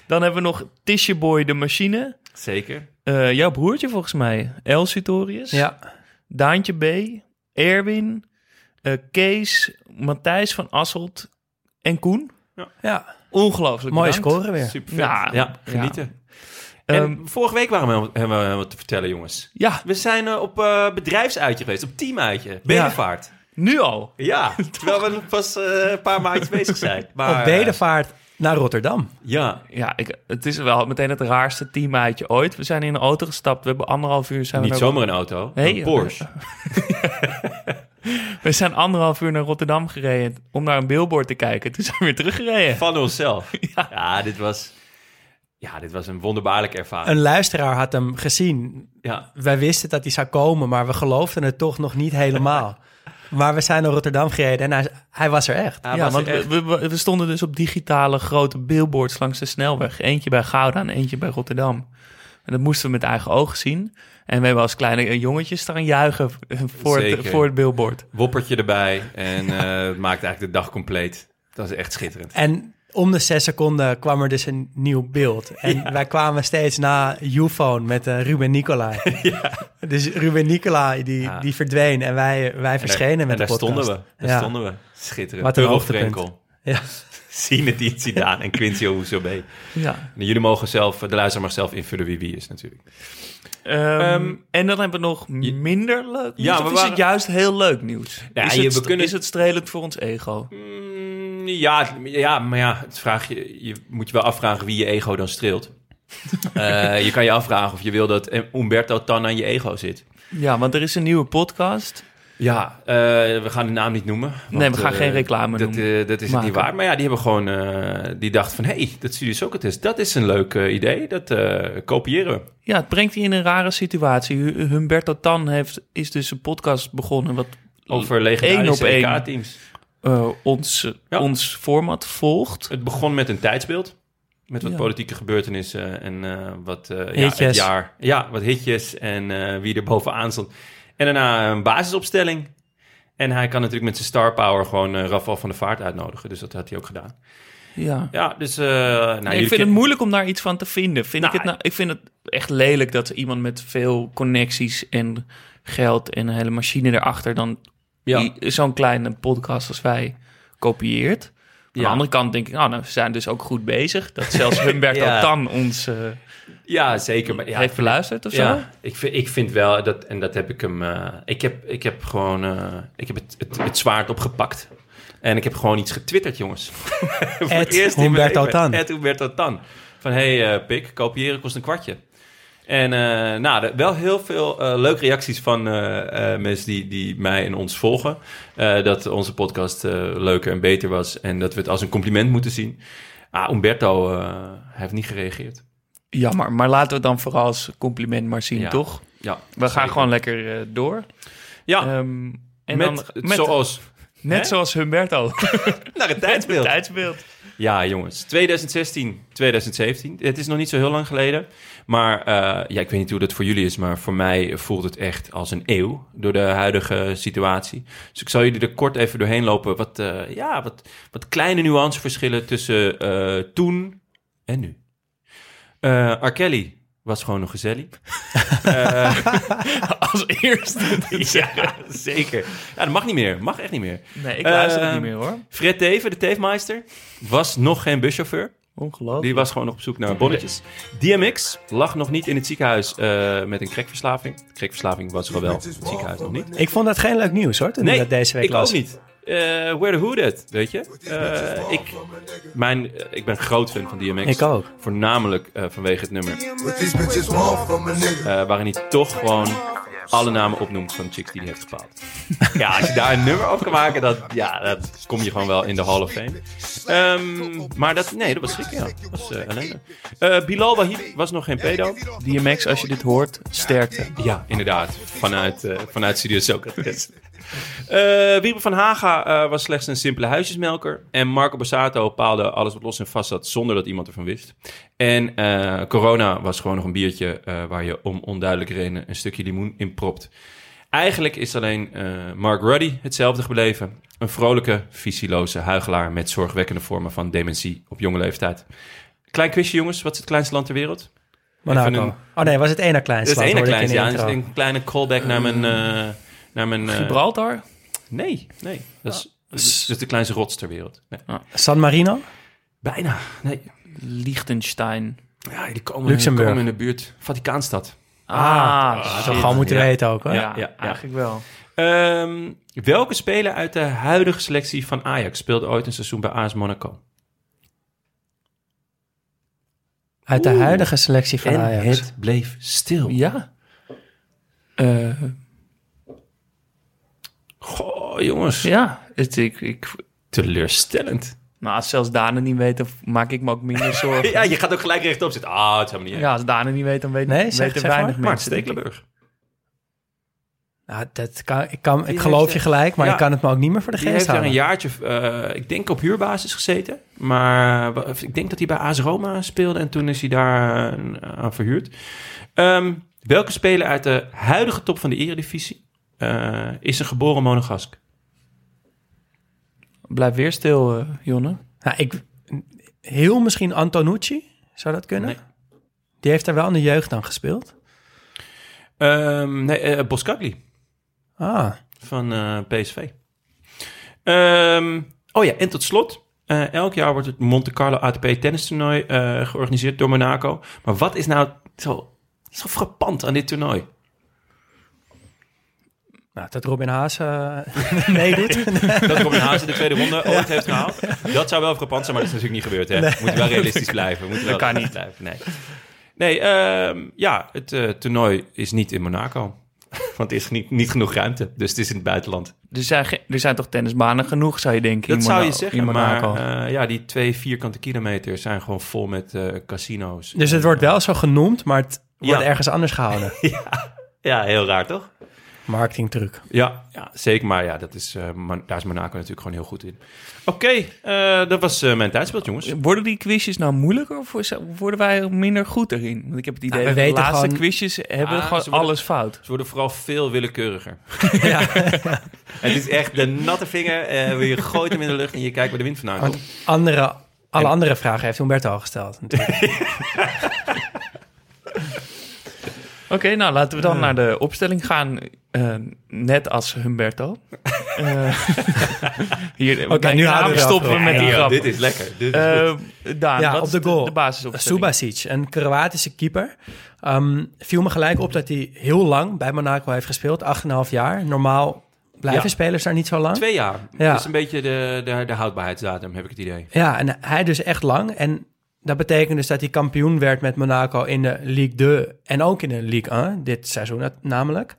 Dan hebben we nog Tisje Boy de Machine. Zeker. Jouw broertje volgens mij, El Sutorius. Ja, Daantje B, Erwin, eh, Kees, Matthijs van Asselt en Koen. ja. Ongelooflijk mooie bedankt. score weer. Super vet. Ja, Ja, genieten. Ehm, en vorige week waren we, hebben we wat te vertellen, jongens. ja, We zijn eh, op eh, bedrijfsuitje geweest, op teamuitje. Bedevaart. nu al. Ja, terwijl we pas eh, een paar maandjes bezig zijn. Maar, op bedevaart naar Rotterdam. ja, Ja, ik, het is wel meteen het raarste teamuitje ooit. We zijn in een auto gestapt. We hebben anderhalf uur... Zijn niet zomaar een auto, Nee, een Porsche. We zijn anderhalf uur naar Rotterdam gereden om naar een billboard te kijken. Toen zijn we weer teruggereden. Van onszelf. Ja. dit was... Ja, dit was een wonderbaarlijke ervaring. Een luisteraar had hem gezien. Ja, Wij wisten dat hij zou komen, maar we geloofden het toch nog niet helemaal. maar we zijn naar Rotterdam gereden en hij, hij was er echt. hij ja, was want echt- we, we, we stonden dus op digitale grote billboards langs de snelweg. Eentje bij Gouda en eentje bij Rotterdam. En dat moesten we met eigen ogen zien. En we hebben als kleine jongetjes staan juichen voor het, voor het billboard. woppertje erbij en eh, het maakte eigenlijk de dag compleet. Dat is echt schitterend. En om de zes seconden kwam er dus een nieuw beeld. En wij kwamen steeds na Ufone met eh, Ruben Nicolai. Dus Ruben Nicolai die, Ja. die verdween en wij, wij verschenen en met daar de podcast. stonden we. Daar Ja. stonden we. Schitterend. Wat een hoogtepunt. Ja. Zinedine Zidane en Quincy Ouzobé. Ja. En Jullie mogen zelf, de luisteraar mag zelf invullen wie wie is natuurlijk. Ehm, Ehm, en dan hebben we nog minder leuk nieuws. Ja, of we is waren- het juist heel leuk nieuws? Ja, is, je- het, kunnen- is het strelend voor ons ego? Mm, ja, ja, maar ja, het vraag je, je moet je wel afvragen wie je ego dan streelt. Eh, je kan je afvragen of je wil dat Umberto Tan aan je ego zit. Ja, want er is een nieuwe podcast. Ja, eh, we gaan de naam niet noemen. Nee, we gaan eh, geen reclame dat, noemen. eh, dat is het niet waard. Maar ja, die hebben gewoon... eh, die dachten van... Hé, hey, dat Studio Socrates, dat is een leuk eh, idee. Dat eh, kopiëren we. Ja, het brengt die in een rare situatie. Hu- Humberto Tan heeft, is dus een podcast begonnen... wat Over legendarische EK-teams. eh, ons, Ja. ons format volgt. Het begon met een tijdsbeeld. Met wat Ja. politieke gebeurtenissen en eh, wat eh, ja, het jaar. Ja, wat hitjes en eh, wie er bovenaan stond. En daarna een basisopstelling. En hij kan natuurlijk met zijn star power gewoon Rafael van der Vaart uitnodigen. Dus dat had hij ook gedaan. Ja. Ja, dus... eh nou, Nee, ik vind ken- het moeilijk om daar iets van te vinden. Vind Nou, ik, het nou, ik vind het echt lelijk dat iemand met veel connecties en geld en een hele machine erachter dan Ja. zo'n kleine podcast als wij kopieert. Aan de andere kant denk ik, nou, nou, we zijn dus ook goed bezig. Dat zelfs Humberto Ja. Tan ons eh, Ja, zeker. Maar, ja, heeft beluisterd of zo. Ja, ik vind, ik vind wel dat, en dat heb ik hem. eh, ik, heb, ik heb gewoon. eh, ik heb het, het, het zwaard opgepakt. En ik heb gewoon iets getwitterd, jongens. Voor het eerst Humberto. Tan. Ed Humberto Tan. Van hey, eh, pik, kopiëren kost een kwartje. En nou, wel heel veel leuke reacties van mensen die, die mij en ons volgen. Dat onze podcast leuker en beter was. En dat we het als een compliment moeten zien. Ah, Umberto heeft niet gereageerd. Jammer, maar laten we het dan vooral als compliment maar zien, Ja. toch? Ja, We gaan gewoon lekker eh, door. Ja, Ehm, en met, dan met, zoals net hè? zoals Humberto. naar het tijdsbeeld. Tijdsbeeld. Ja, jongens. 2016, 2017. Het is nog niet zo heel lang geleden. Maar eh, ja, ik weet niet hoe dat voor jullie is. Maar voor mij voelt het echt als een eeuw door de huidige situatie. Dus ik zal jullie er kort even doorheen lopen. Wat, eh, ja, wat, wat kleine nuanceverschillen tussen toen en nu. Eh R. Kelly was gewoon nog gezellig. Eh, Als eerste. ja, zeker. Ja, dat mag niet meer. Mag echt niet meer. Nee, ik luister het niet meer hoor. Fred Teven, de Teefmeister, was nog geen buschauffeur. Ongelooflijk. Die was gewoon nog op zoek naar bonnetjes. DMX lag nog niet in het ziekenhuis eh, met een crackverslaving. Crackverslaving was er wel, het ziekenhuis nog niet. Ik vond dat geen leuk nieuws hoor, toen ik dat deze week ik las. ook niet. Eh where the who that, weet je? Eh, ik, mijn, eh, ik ben groot fan van DMX. Ik ook. Voornamelijk eh, vanwege het nummer. Eh, waarin hij toch gewoon alle namen opnoemt van chicks die hij heeft gepaald. ja, als je daar een nummer op kan maken, dat, ja, dat kom je gewoon wel in de Hall of Fame. Ehm, maar dat, nee, dat was schrik, ja. Dat was eh, ellende. Eh, Bilal Wahib was nog geen pedo. DMX, als je dit hoort, sterkte. Ja, inderdaad. Vanuit, eh, vanuit Studio Socrates. Eh Wiebe van Haga eh, was slechts een simpele huisjesmelker. En Marco Borsato paalde alles wat los en vast zat zonder dat iemand ervan wist. En eh, Corona was gewoon nog een biertje waar je om onduidelijke redenen een stukje limoen in propt. Eigenlijk is alleen Mark Ruddy hetzelfde gebleven. Een vrolijke, visieloze huigelaar met zorgwekkende vormen van dementie op jonge leeftijd. Klein quizje jongens, wat is het kleinste land ter wereld? Monaco. Een- Oh nee, was het ene kleinste land, het ene kleinste, ja. Een kleine callback naar mijn... naar mijn eh, Gibraltar? Nee, nee. Dat is, dat is, dat is de kleinste rots ter wereld. Nee. San Marino? Bijna. Nee. Liechtenstein. Ja, die komen, Luxemburg. komen in de buurt. Vaticaanstad. Ah, Zo shit. gewoon moeten ja. weten ook hoor. Ja, Ja, ja, eigenlijk wel. Ehm, welke speler uit de huidige selectie van Ajax speelde ooit een seizoen bij AS Monaco? Uit de Oeh. huidige selectie van en Ajax. het bleef stil. Ja. Eh, Goh, jongens. ja, het, ik, ik, Teleurstellend. nou, als zelfs Daan het niet weet, maak ik me ook minder zorgen. Ja, je gaat ook gelijk rechtop zitten. Ah, het is helemaal niet Ja, als Daan niet weet, dan weet, Nee, zeg- weten zeg weinig maar. Maart mensen. Stekelenburg. Nou, dat kan, ik, kan, ik geloof heeft, je eh, gelijk, maar ja. ik kan het me ook niet meer voor de geest heeft daar een houden. jaartje, eh, ik denk op huurbasis gezeten. Maar wa- ik denk dat hij bij AS Roma speelde en toen is hij daar eh, aan verhuurd. Ehm, welke speler uit de huidige top van de eredivisie eh, is een geboren monegask? Blijf weer stil, eh, Jonne. Nou, ik, heel misschien Antonucci, zou dat kunnen? Nee. Die heeft daar wel in de jeugd dan gespeeld. Ehm, nee, eh, Boskagli Ah, van eh, PSV. Ehm, oh ja, en tot slot. eh, elk jaar wordt het Monte Carlo ATP tennistoernooi eh georganiseerd door Monaco. Maar wat is nou zo, zo frappant aan dit toernooi? Nou, dat Robin Haas eh, meedoet. dat Robin Haase de tweede ronde ooit heeft gehaald. Dat zou wel frappant zijn, maar dat is natuurlijk niet gebeurd. Hè? We moeten wel realistisch blijven. We moeten wel Dat kan realistisch Blijven. Nee, nee ehm, ja, het eh, toernooi is niet in Monaco. Want er is niet, niet genoeg ruimte. Dus het is in het buitenland. Er zijn, er zijn toch tennisbanen genoeg, zou je denken? Dat in zou je Monaco- zeggen, in maar Monaco. eh, ja, die twee vierkante kilometer zijn gewoon vol met eh, casino's. Dus het wordt wel zo genoemd, maar het wordt Ja. ergens anders gehouden. Ja, heel raar toch? Marketingtruc. Ja, ja zeker. Maar ja, dat is, eh, Mon- daar is Monaco natuurlijk gewoon heel goed in. Oké, eh, dat was eh, mijn tijdspel, jongens. Worden die quizjes nou moeilijker of worden wij minder goed erin? Want ik heb het idee Nou, we dat de laatste gewoon- quizjes hebben Ah, gewoon worden- alles fout. Ze worden vooral veel willekeuriger. Het is echt de natte vinger. eh je gooit hem in de lucht en je kijkt waar de wind vandaan komt. Want andere, alle andere vragen heeft Humberto al gesteld. Oké, nou laten we dan naar de opstelling gaan. eh, net als Humberto. Eh, hier, Oké, nu houden we stoppen we met Ja, die ja, grap. dit is lekker. Dit is goed. Daan, Ja, wat op is de goal. De basisopstelling. Subasic, een Kroatische keeper. Ehm, viel me gelijk op dat hij heel lang bij Monaco heeft gespeeld. 8,5 jaar. Normaal blijven Ja. spelers daar niet zo lang. Twee jaar. Ja. Dat is een beetje de, de, de houdbaarheidsdatum, heb ik het idee. Ja, en hij dus echt lang. En dat betekent dus dat hij kampioen werd met Monaco in de Ligue 2 en ook in de Ligue 1, dit seizoen namelijk.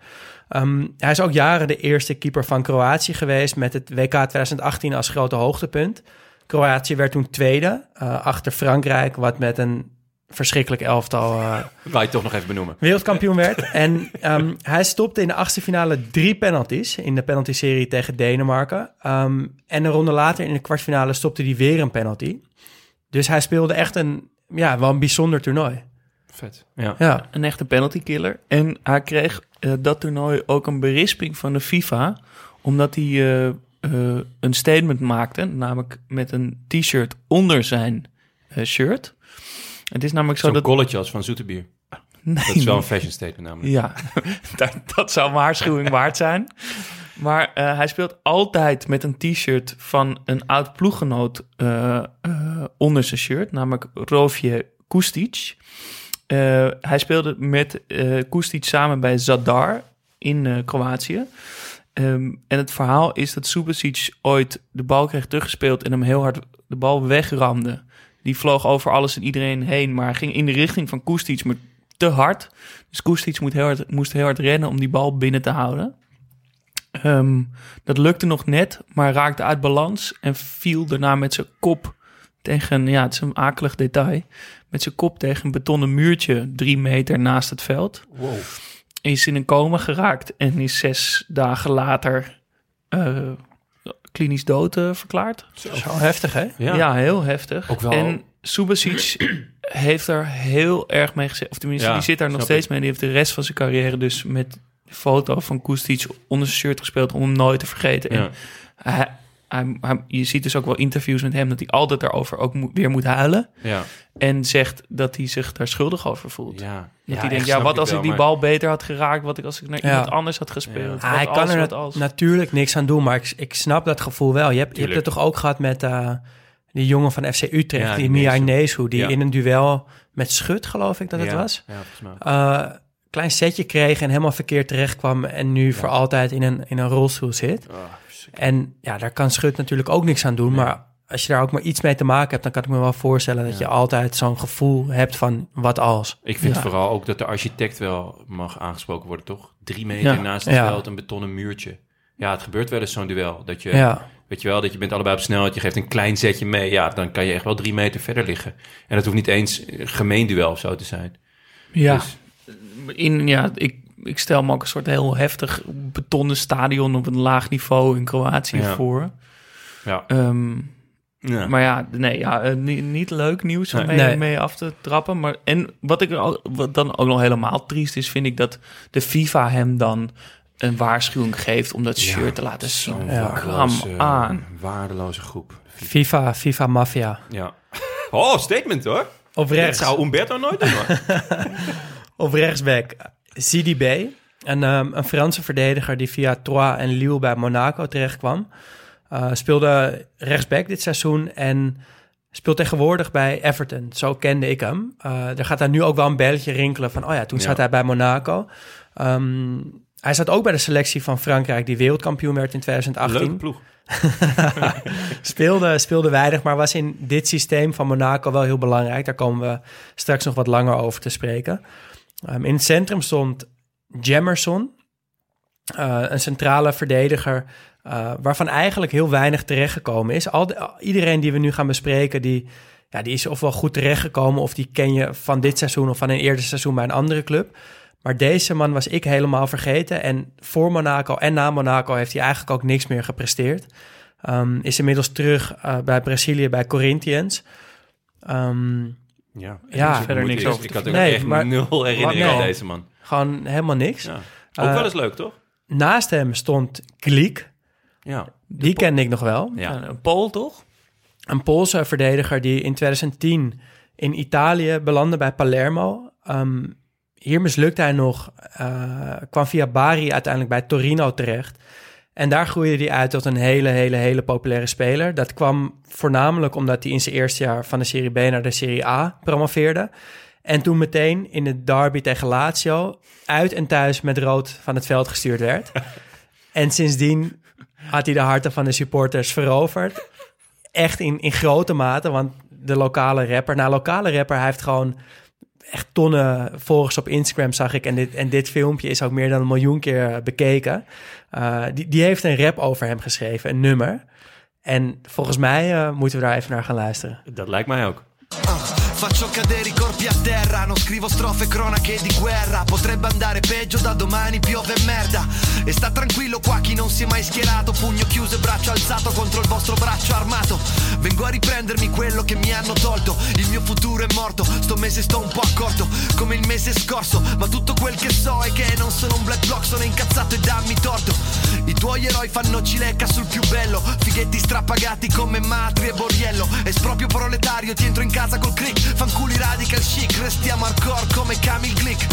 Ehm, hij is ook jaren de eerste keeper van Kroatië geweest met het WK 2018 als grote hoogtepunt. Kroatië werd toen tweede, eh, achter Frankrijk, wat met een verschrikkelijk elftal Wou je toch nog even benoemen. wereldkampioen werd. En ehm, hij stopte in de achtste finale drie penalties in de penalty-serie tegen Denemarken. Ehm, en een ronde later in de kwartfinale stopte hij weer een penalty. Dus hij speelde echt een, ja, wel een bijzonder toernooi. Vet. Ja. Ja, Een echte penalty killer. En hij kreeg eh, dat toernooi ook een berisping van de FIFA. Omdat hij eh, eh, een statement maakte. Namelijk met een t-shirt onder zijn shirt. Het is namelijk zo dat... colletje als van Zoeterbier. Nee, Dat is wel een fashion statement namelijk. Ja, dat, dat zou een waarschuwing waard zijn. Maar eh, hij speelt altijd met een t-shirt van een oud ploeggenoot eh, eh, onder zijn shirt, namelijk Rovje Kustic. Eh, hij speelde met eh Kustic samen bij Zadar in Kroatië. Ehm, en het verhaal is dat Subasic ooit de bal kreeg teruggespeeld en hem heel hard de bal wegramde. Die vloog over alles en iedereen heen, maar ging in de richting van Kustic, maar te hard. Dus Kustic heel hard, moest heel hard rennen om die bal binnen te houden. Ehm, dat lukte nog net, maar raakte uit balans en viel daarna met zijn kop tegen, ja, het is een akelig detail, met zijn kop tegen een betonnen muurtje drie meter naast het veld. Wow. Is in een coma geraakt en is zes dagen later eh, klinisch dood eh, verklaard. zo heftig hè? Ja. Ja, heel heftig. Ook wel- En Subasic heeft er heel erg mee gezet. Of tenminste, Ja, die zit daar nog steeds ik. mee. Die heeft de rest van zijn carrière dus met de foto van Kustic onder zijn shirt gespeeld... om hem nooit te vergeten. Ja. En hij, hij, hij- je ziet dus ook wel interviews met hem... dat hij altijd daarover ook moet- weer moet huilen. Ja. En zegt dat hij zich daar schuldig over voelt. Ja. Dat Ja, hij denkt, ja, wat ik als wel, ik die maar- bal beter had geraakt... wat ik als ik naar Ja. iemand anders had gespeeld. Ah, hij als, kan er nat- als. natuurlijk niks aan doen, maar ik, ik snap dat gevoel wel. Je hebt, je hebt het toch ook gehad met eh, die jongen van FC Utrecht, Ja, die Mia. Neesu, die Ja. in een duel met Schut, geloof ik dat het was, Ja, volgens mij. eh, klein setje kreeg en helemaal verkeerd terecht kwam en nu voor altijd in een, in een rolstoel zit. Ah. En ja, daar kan Schut natuurlijk ook niks aan doen, Nee. maar als je daar ook maar iets mee te maken hebt, dan kan ik me wel voorstellen dat Ja. je altijd zo'n gevoel hebt van wat als. Ik vind Ja. vooral ook dat de architect wel mag aangesproken worden, toch? Drie meter Ja. naast het veld, een betonnen muurtje. Ja, het gebeurt wel eens zo'n duel. Dat je, Ja, weet je wel, dat je bent allebei op snelheid, je geeft een klein zetje mee. Ja, dan kan je echt wel drie meter verder liggen. En dat hoeft niet eens een gemeen duel of zo te zijn. Ja, Dus, in, ja ik, ik stel me ook een soort heel heftig betonnen stadion op een laag niveau in Kroatië Ja. voor. ja. Ehm, ja. Maar ja, nee, ja, eh, niet, niet leuk nieuws om Nee. mee, af te trappen. Maar, en wat, ik, al- wat dan ook nog helemaal triest is, vind ik dat de FIFA hem dan een waarschuwing geeft om dat shirt te laten zien. Come aan. waardeloze groep. FIFA, FIFA Mafia. Ja. Oh, statement hoor. Op Dat zou Umberto nooit doen hoor. Op rechtsback Sidi B. Een, ehm, een Franse verdediger die via Troyes en Lille bij Monaco terechtkwam. Eh speelde rechtsback dit seizoen en speelt tegenwoordig bij Everton. Zo kende ik hem. Eh, er gaat daar nu ook wel een belletje rinkelen van... oh ja, toen Ja. zat hij bij Monaco. Ehm, hij zat ook bij de selectie van Frankrijk... die wereldkampioen werd in 2018 Leuke ploeg. speelde, speelde weinig, maar was in dit systeem van Monaco wel heel belangrijk. Daar komen we straks nog wat langer over te spreken. Ehm, in het centrum stond Jamerson. Eh, een centrale verdediger eh, waarvan eigenlijk heel weinig terechtgekomen is. Al de- iedereen die we nu gaan bespreken, die, ja, die is ofwel goed terechtgekomen... of die ken je van dit seizoen of van een eerder seizoen bij een andere club. Maar deze man was ik helemaal vergeten. En voor Monaco en na Monaco heeft hij eigenlijk ook niks meer gepresteerd. Ehm, is inmiddels terug eh, bij Brazilië, bij Corinthians. Ehm, Ja, Ja. Ik Verder niks over Ik te had ook Nee, echt maar- nul herinnering Nee. aan deze man. gewoon helemaal niks. Ja. Ook Eh, wel eens leuk, toch? Naast hem stond Glik. Ja. Die kende ik nog wel. Ja. Ja, Een Pool, toch? Een Poolse verdediger die in 2010 in Italië belandde bij Palermo. Ehm, hier mislukte hij nog, eh, kwam via Bari uiteindelijk bij Torino terecht. En daar groeide hij uit tot een hele, hele, hele populaire speler. Dat kwam voornamelijk omdat hij in zijn eerste jaar van de Serie B naar de Serie A promoveerde. En toen meteen in de derby tegen Lazio uit en thuis met rood van het veld gestuurd werd. en sindsdien had hij de harten van de supporters veroverd. Echt in, in grote mate, want de lokale rapper... Nou, lokale rapper, hij heeft gewoon echt tonnen volgers op Instagram, zag ik. En dit, en dit filmpje is ook meer dan een miljoen keer bekeken. Uh, die, die heeft een rap over hem geschreven, een nummer. En volgens mij uh, moeten we daar even naar gaan luisteren. Dat lijkt mij ook. Faccio cadere i corpi a terra, non scrivo strofe cronache di guerra. Potrebbe andare peggio da domani, piove merda. E sta tranquillo qua chi non si è mai schierato, pugno chiuso e braccio alzato contro il vostro braccio armato. Vengo a riprendermi quello che mi hanno tolto. Il mio futuro è morto, sto mese sto un po' accorto, come il mese scorso. Ma tutto quel che so è che non sono un black block, sono incazzato e dammi torto. I tuoi eroi fanno cilecca sul più bello, fighetti strappagati come matri e borriello. Esproprio proletario, ti entro in casa col click. Fanculi radical chic, restiamo hardcore come Camille Glick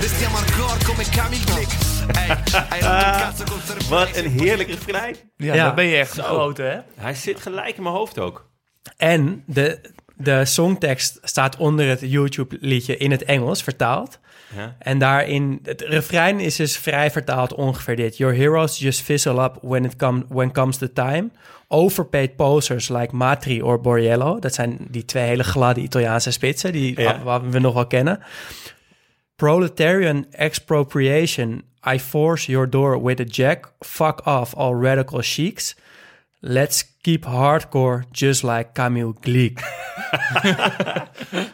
restiamo hardcore come Camille cervello Wat een heerlijk refrein. Ja, Ja. dan ben je echt grote, hè? Hij zit gelijk in mijn hoofd ook. En de, de songtekst staat onder het YouTube-liedje in het Engels vertaald. Ja. En daarin, het refrein is dus vrij vertaald ongeveer dit. Your heroes just fizzle up when, it come, when comes the time. Overpaid posers like Matri or Borriello. Dat zijn die twee hele gladde Italiaanse spitsen die Ja. wat we nog wel kennen. Proletarian expropriation. I force your door with a jack. Fuck off all radical sheiks. Let's keep hardcore just like Camille Gleek.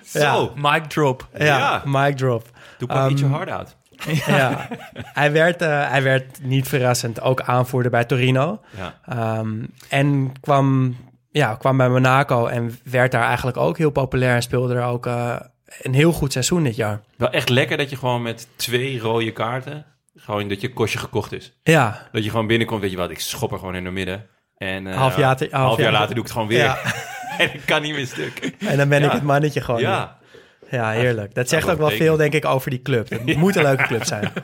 Zo, Mic drop. Ja, Ja. mic drop. Doe pak niet je Ehm, hard out. ja, hij werd, eh, hij werd niet verrassend ook aanvoerder bij Torino. Ja. Ehm, en kwam, ja, kwam bij Monaco en werd daar eigenlijk ook heel populair. En speelde er ook eh, een heel goed seizoen dit jaar. Wel echt lekker dat je gewoon met twee rode kaarten... gewoon dat je kostje gekocht is. Ja, Dat je gewoon binnenkomt, weet je wat, ik schop er gewoon in het midden. En eh, Half jaar te- half half jaar jaar- later doe ik het gewoon weer. Ja. en ik kan niet meer stuk. en dan ben ik het mannetje gewoon. Ja, Ja, heerlijk. Dat zegt ook wel veel, denk ik, over die club. Het moet een leuke club zijn.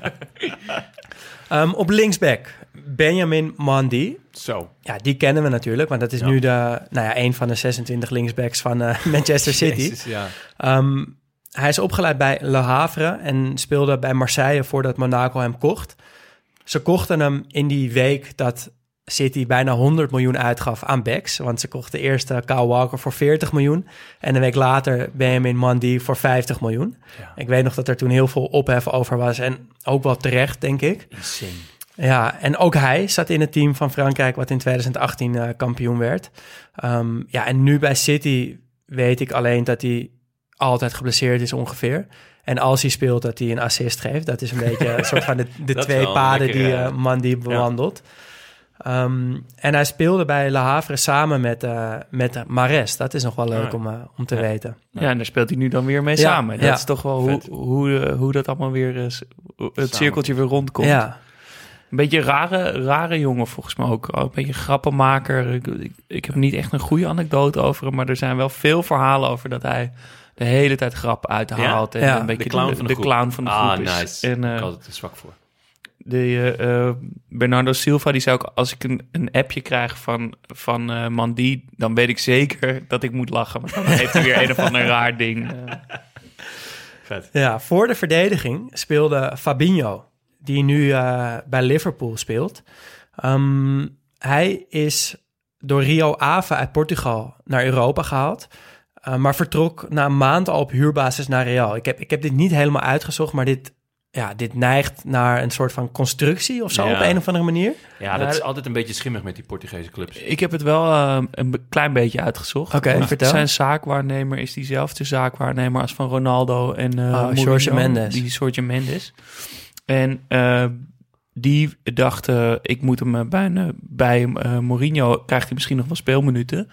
Ehm, op linksback, Benjamin Mandy. zo. Ja, die kennen we natuurlijk, want dat is Ja. nu de, nou ja, een van de 26 linksbacks van eh, Manchester City. Jezus, ja. Ehm, hij is opgeleid bij Le Havre en speelde bij Marseille voordat Monaco hem kocht. Ze kochten hem in die week dat City bijna 100 miljoen uitgaf aan backs. Want ze kochten eerst uh, Kyle Walker voor 40 miljoen. En een week later Benjamin Mandy voor 50 miljoen. Ik weet nog dat er toen heel veel ophef over was. En ook wel terecht, denk ik. Insane. Ja, en ook hij zat in het team van Frankrijk... wat in 2018 eh, kampioen werd. Ehm, ja, en nu bij City weet ik alleen dat hij altijd geblesseerd is ongeveer. En als hij speelt, dat hij een assist geeft. Dat is een beetje een soort van de, twee paden die uh, Mandy bewandelt. Ehm, en hij speelde bij Le Havre samen met, uh, met Mares. Dat is nog wel leuk Ah, om, uh, om te ja. weten. Ja, en daar speelt hij nu dan weer mee Ja, samen. Dat ja. is toch wel hoe, hoe, eh, hoe dat allemaal weer... eh, het Samen. cirkeltje weer rondkomt. Ja, Een beetje een rare, rare jongen volgens mij ook. Ook Een beetje grappenmaker. Ik, ik, ik heb niet echt een goede anekdote over hem, maar er zijn wel veel verhalen over dat hij de hele tijd grappen uithaalt. En Ja, een beetje De clown van de, groep. clown van de ah, groep is. nice. En, eh, ik had het er zwak voor. De, eh, eh, Bernardo Silva, die zei ook... als ik een, een appje krijg van, van eh Mandy... dan weet ik zeker dat ik moet lachen. Maar dan heeft hij weer een of ander raar ding. Vet. Ja, voor de verdediging speelde Fabinho, die nu eh, bij Liverpool speelt. Ehm, hij is door Rio Ave uit Portugal naar Europa gehaald. Uh, maar vertrok na een maand al op huurbasis naar Real. Ik heb, ik heb dit niet helemaal uitgezocht, maar dit, ja, dit neigt naar een soort van constructie of zo Ja. op een of andere manier. Ja, dat is altijd een beetje schimmig met die Portugese clubs. Ik heb het wel eh, een klein beetje uitgezocht. Oké, Want vertel. Zijn zaakwaarnemer is diezelfde zaakwaarnemer als van Ronaldo en eh Oh, Mourinho, Mendes. Die Jorge Mendes. En eh, die dacht, eh, ik moet hem eh, bij, een- bij eh, Mourinho, krijgt hij misschien nog wel speelminuten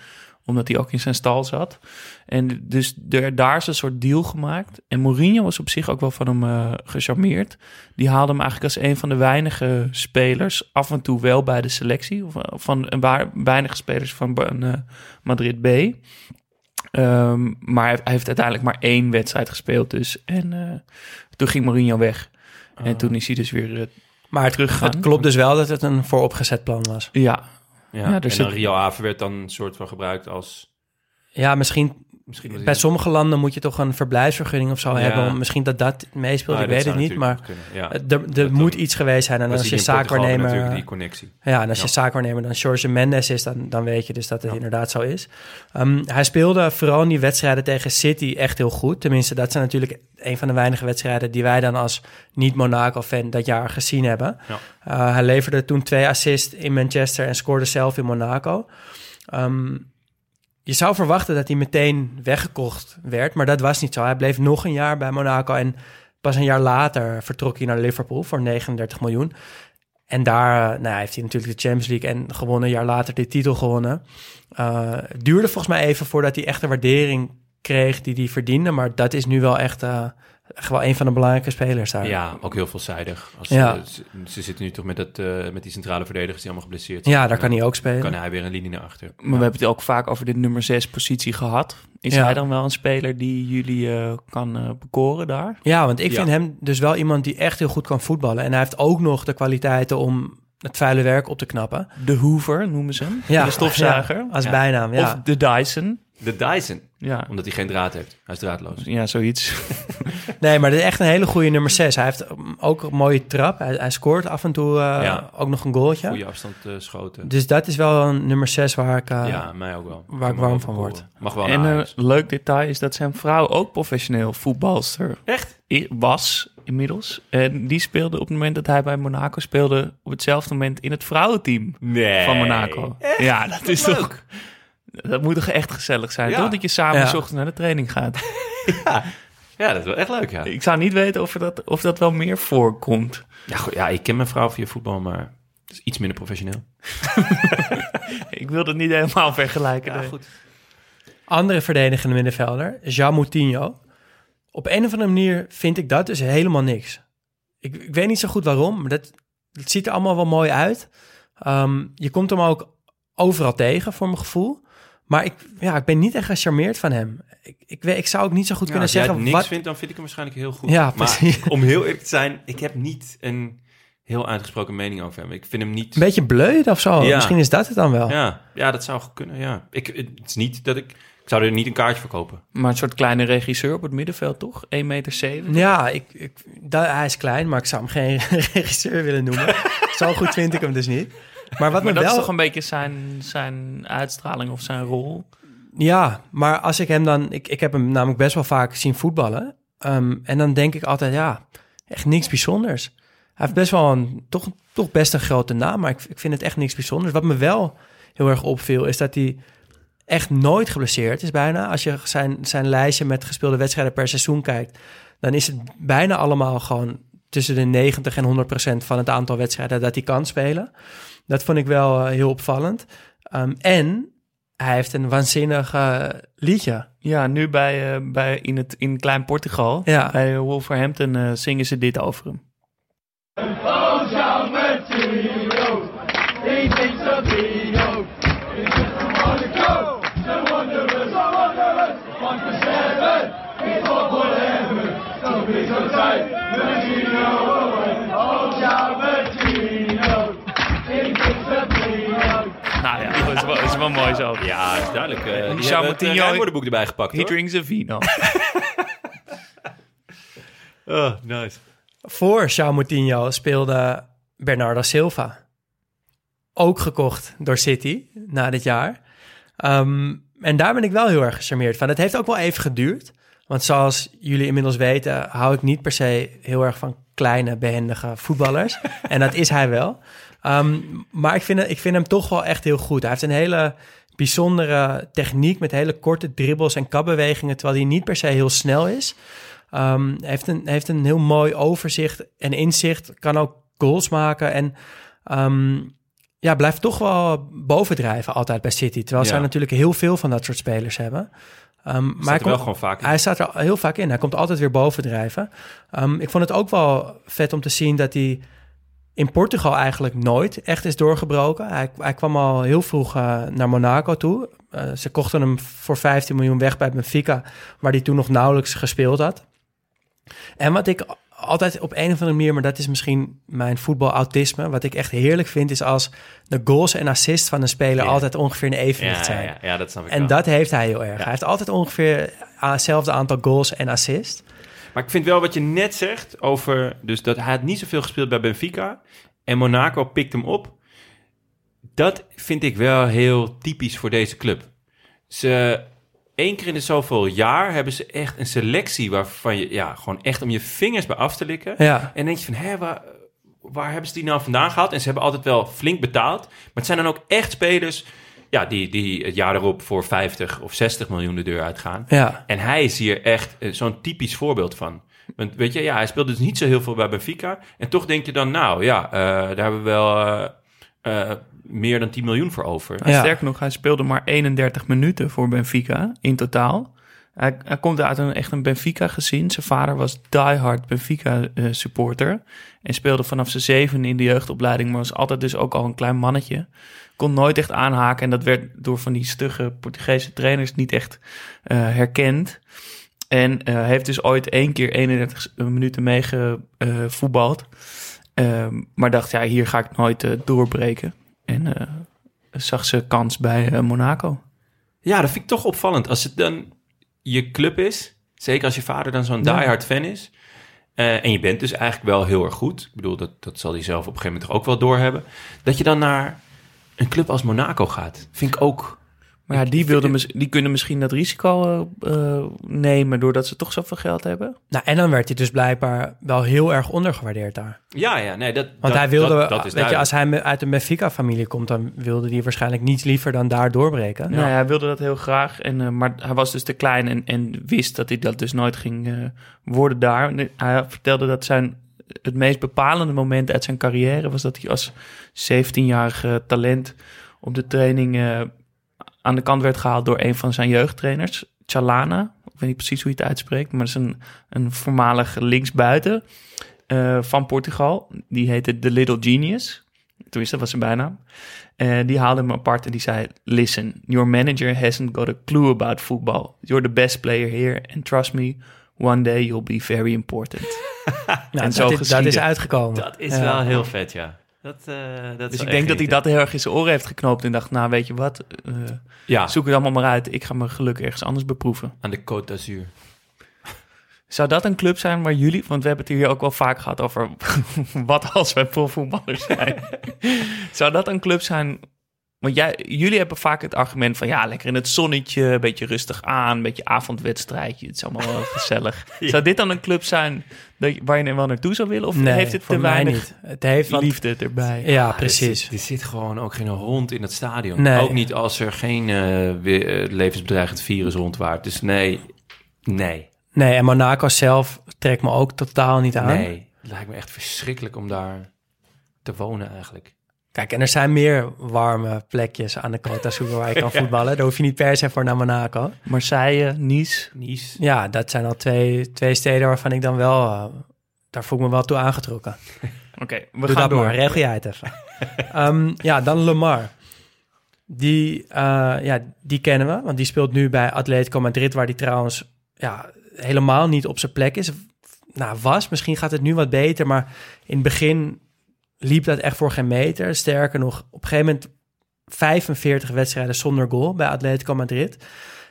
omdat hij ook in zijn stal zat. En dus er, daar is een soort deal gemaakt. En Mourinho was op zich ook wel van hem eh, gecharmeerd. Die haalde hem eigenlijk als een van de weinige spelers... af en toe wel bij de selectie. Of, van een waar, weinige spelers van Madrid B. Ehm, maar hij heeft uiteindelijk maar één wedstrijd gespeeld dus. En toen ging Mourinho weg. En toen is hij dus weer Maar het, klopt dus wel dat het een vooropgezet plan was. Ja, Ja, Ja, er en zit- dan Rio Ave werd dan een soort van gebruikt als... Ja, misschien Misschien bij sommige landen moet je toch een verblijfsvergunning of zo Ja. hebben. Misschien dat dat meespeelt, Ah, ik weet het niet. Maar ja. er, er moet iets geweest zijn. En als je zaakwaarnemer... natuurlijk die connectie. Ja, en als je zaakwaarnemer dan Jorge Mendes is, dan, dan weet je dus dat het inderdaad zo is. Ehm, hij speelde vooral in die wedstrijden tegen City echt heel goed. Tenminste, dat zijn natuurlijk een van de weinige wedstrijden die wij dan als niet-Monaco-fan dat jaar gezien hebben. Ja. Uh, hij leverde toen twee assists in Manchester en scoorde zelf in Monaco. Ehm, je zou verwachten dat hij meteen weggekocht werd, maar dat was niet zo. Hij bleef nog een jaar bij Monaco en pas een jaar later vertrok hij naar Liverpool voor 39 miljoen. En daar uh, nou, heeft hij natuurlijk de Champions League en gewonnen. Een jaar later de titel gewonnen. Uh, het duurde volgens mij even voordat hij echt de waardering kreeg die hij verdiende. Maar dat is nu wel echt, uh, echt wel een van de belangrijke spelers daar. Ja, ook heel veelzijdig. Als, Ja. eh, ze, ze zitten nu toch met, dat, eh, met die centrale verdedigers die allemaal geblesseerd Ja, zijn. daar kan hij ook spelen. Kan hij weer een linie naar achter. Maar we hebben het ook vaak over de nummer 6 positie gehad. Is Ja. hij dan wel een speler die jullie eh, kan bekoren daar? Ja, want ik Ja. vind hem dus wel iemand die echt heel goed kan voetballen. En hij heeft ook nog de kwaliteiten om het vuile werk op te knappen. De Hoover noemen ze hem. Ja, de stofzuiger. ja, als Ja. bijnaam, ja. Of de Dyson. De Dyson, Ja, omdat hij geen draad heeft. Hij is draadloos. ja zoiets. Nee, maar dit is echt een hele goede nummer 6. Hij heeft ook een mooie trap. Hij, hij scoort af en toe uh, Ja. ook nog een goaltje. Goede afstand uh, schoten. Dus dat is wel een nummer 6 waar ik, uh, ja, mij ook wel. waar ik warm van word. Mag wel en een leuk detail is dat zijn vrouw ook professioneel voetbalster Echt? was inmiddels. En die speelde op het moment dat hij bij Monaco speelde... op hetzelfde moment in het vrouwenteam Nee. van Monaco. Ja, dat is leuk. toch... Dat moet toch echt gezellig zijn, Ja. toch? Dat je samen Ja. s ochtends naar de training gaat. Ja, dat is wel echt leuk, ja. Ik zou niet weten of, dat, of dat wel meer voorkomt. Ja, goed, ja, ik ken mijn vrouw via voetbal, maar het is iets minder professioneel. Ik wil het niet helemaal vergelijken. nee. goed. Andere verdedigende middenvelder, Jean Moutinho. Op een of andere manier vind ik dat dus helemaal niks. Ik, ik weet niet zo goed waarom, maar dat, het ziet er allemaal wel mooi uit. Ehm, je komt hem ook overal tegen, voor mijn gevoel. Maar ik, ja, ik ben niet echt gecharmeerd van hem. Ik, ik, weet, ik zou ook niet zo goed Ja, kunnen als jij zeggen... het niks wat, vindt, dan vind ik hem waarschijnlijk heel goed. Ja, maar precies. om heel eerlijk te zijn, ik heb niet een heel uitgesproken mening over hem. Ik vind hem niet... Een beetje bleu of zo. Ja. Misschien is dat het dan wel. Ja, ja, dat zou goed kunnen, ja. Ik, het is niet dat ik... Ik zou er niet een kaartje voor kopen. Maar een soort kleine regisseur op het middenveld, toch? 1,70 meter. Ja, ik, ik, hij is klein, maar ik zou hem geen regisseur willen noemen. zo goed vind ik hem dus niet. Maar wat Maar dat wel... is toch een beetje zijn, zijn uitstraling of zijn rol? Ja, maar als ik hem dan... Ik, ik heb hem namelijk best wel vaak zien voetballen. Ehm, en dan denk ik altijd, ja, echt niks bijzonders. Hij heeft best wel een, toch, toch best een grote naam, maar ik, ik vind het echt niks bijzonders. Wat me wel heel erg opviel, is dat hij echt nooit geblesseerd is bijna. Als je zijn, zijn lijstje met gespeelde wedstrijden per seizoen kijkt, dan is het bijna allemaal gewoon tussen de 90 en 100 procent van het aantal wedstrijden dat hij kan spelen. Dat vond ik wel eh, heel opvallend. Ehm, en hij heeft een waanzinnig eh, liedje. Ja, nu bij, eh, bij in, het, in Klein Portugal, Ja. bij Wolverhampton, zingen ze dit over hem. Nou wel, mooi zo. Ja, is duidelijk. Uh, die Jean hebben het erbij gepakt, He hoor. drinks a vino. Oh, nice. Voor João Moutinho speelde Bernardo Silva. ook gekocht door City na dit jaar. Ehm, en daar ben ik wel heel erg gecharmeerd van. Het heeft ook wel even geduurd. Want zoals jullie inmiddels weten, hou ik niet per se heel erg van kleine, behendige voetballers. en dat is hij wel. Ehm, maar ik vind, ik vind hem toch wel echt heel goed. Hij heeft een hele bijzondere techniek met hele korte dribbles en kapbewegingen, terwijl hij niet per se heel snel is. Hij heeft, een, heeft een heel mooi overzicht en inzicht, kan ook goals maken en ehm, ja, blijft toch wel bovendrijven altijd bij City. Terwijl Ja. zij natuurlijk heel veel van dat soort spelers hebben. Ehm, maar hij wel gewoon vaak in. Hij staat er heel vaak in. Hij komt altijd weer bovendrijven. Ik vond het ook wel vet om te zien dat hij in Portugal eigenlijk nooit echt is doorgebroken. Hij, hij kwam al heel vroeg eh, naar Monaco toe. Eh, ze kochten hem voor 15 miljoen weg bij Benfica, waar hij toen nog nauwelijks gespeeld had. En wat ik altijd op een of andere manier, maar dat is misschien mijn voetbalautisme, wat ik echt heerlijk vind, is als de goals en assists van een speler altijd ongeveer een evenwicht Ja, zijn. ja, ja, dat snap ik En wel. dat heeft hij heel erg. Hij heeft altijd ongeveer hetzelfde aantal goals en assists. Maar ik vind wel wat je net zegt over... Dus dat hij had niet zoveel gespeeld bij Benfica. En Monaco pikt hem op. Dat vind ik wel heel typisch voor deze club. Ze... één keer in de zoveel jaar hebben ze echt een selectie... waarvan je ja, gewoon echt om je vingers bij af te likken. Ja. En denk je van, hé, waar, waar hebben ze die nou vandaan gehaald? En ze hebben altijd wel flink betaald. Maar het zijn dan ook echt spelers... Ja, die, die het jaar erop voor 50 of 60 miljoen de deur uitgaan. Ja. En hij is hier echt eh, zo'n typisch voorbeeld van. Want weet je, ja, hij speelt dus niet zo heel veel bij Benfica. En toch denk je dan, nou ja, eh, daar hebben we wel eh, meer dan 10 miljoen voor over. Nou, Sterker nog, hij speelde maar 31 minuten voor Benfica in totaal. Hij, hij komt uit een echt een Benfica-gezin. Zijn vader was diehard Benfica-supporter. en speelde vanaf zijn zeven in de jeugdopleiding... maar was altijd dus ook al een klein mannetje. Kon nooit echt aanhaken. En dat werd door van die stugge Portugese trainers niet echt eh, herkend. En eh, heeft dus ooit één keer 31 minuten meegevoetbald. Ehm, maar dacht, ja, hier ga ik nooit eh, doorbreken. En eh, zag ze kans bij eh, Monaco. Ja, dat vind ik toch opvallend. Als het dan je club is, zeker als je vader dan zo'n Ja. diehard fan is... eh, en je bent dus eigenlijk wel heel erg goed. Ik bedoel, dat, dat zal hij zelf op een gegeven moment ook wel doorhebben. Dat je dan naar een club als Monaco gaat, vind ik ook... Maar ja, die, wilden, mis- die kunnen misschien dat risico eh, eh, nemen... doordat ze toch zoveel geld hebben. Nou, en dan werd hij dus blijkbaar wel heel erg ondergewaardeerd daar. Ja, ja, nee, dat... Want dat- hij wilde, dat- dat is weet je, als hij me- uit een Benfica-familie komt, dan wilde hij waarschijnlijk niets liever dan daar doorbreken. Nou, hij wilde dat heel graag. En, eh, maar hij was dus te klein en, en wist dat hij dat dus nooit ging worden daar. Hij vertelde dat zijn, het meest bepalende moment uit zijn carrière... was dat hij als 17-jarige talent op de training... eh, aan de kant werd gehaald door een van zijn jeugdtrainers, Chalana. Ik weet niet precies hoe je het uitspreekt, maar dat is een, een voormalig linksbuiten eh, van Portugal. Die heette The Little Genius. Tenminste, dat was zijn bijnaam. Eh, die haalde hem apart en die zei... Listen, your manager hasn't got a clue about football. You're the best player here. And trust me, one day you'll be very important. Nou, en dat, zo is, dat is uitgekomen. Dat is Ja. wel heel vet, ja. Dat, eh, dat is Dus ik denk dat hij dat heel erg in zijn oren heeft geknoopt... en dacht, nou weet je wat, eh, Ja. zoek het allemaal maar uit. Ik ga mijn geluk ergens anders beproeven. Aan de Côte d'Azur. Zou dat een club zijn waar jullie... Want we hebben het hier ook wel vaak gehad over... wat als wij profvoetballers zijn. Zou dat een club zijn... Want jij, jullie hebben vaak het argument van... ja, lekker in het zonnetje, een beetje rustig aan... een beetje avondwedstrijdje, het is allemaal wel gezellig. Zou dit dan een club zijn dat waar je er wel naartoe zou willen? Of Nee, heeft het voor te mij weinig niet. Het heeft wat- liefde erbij? Ja, Ah, precies. Er zit, er zit gewoon ook geen hond in het stadion. Nee. Ook niet als er geen eh, weer, eh, levensbedreigend virus rondwaart. Dus nee, nee, Nee, en Monaco zelf trekt me ook totaal niet aan. nee. Het lijkt me echt verschrikkelijk om daar te wonen eigenlijk. Kijk, en er zijn meer warme plekjes aan de Côte d'Azur waar je kan voetballen. Daar hoef je niet per se voor naar Monaco. Marseille, Nice. Nice. Ja, dat zijn al twee, twee steden waarvan ik dan wel... eh, daar voel ik me wel toe aangetrokken. Oké, we Doe gaan dat door. maar, regel jij het even. Ehm, ja, dan Lemar. Die, eh, ja, die kennen we, want die speelt nu bij Atletico Madrid... waar die trouwens ja, helemaal niet op zijn plek is. Nou, was, misschien gaat het nu wat beter... maar in het begin liep dat echt voor geen meter. Sterker nog, op een gegeven moment 45 wedstrijden zonder goal bij Atletico Madrid.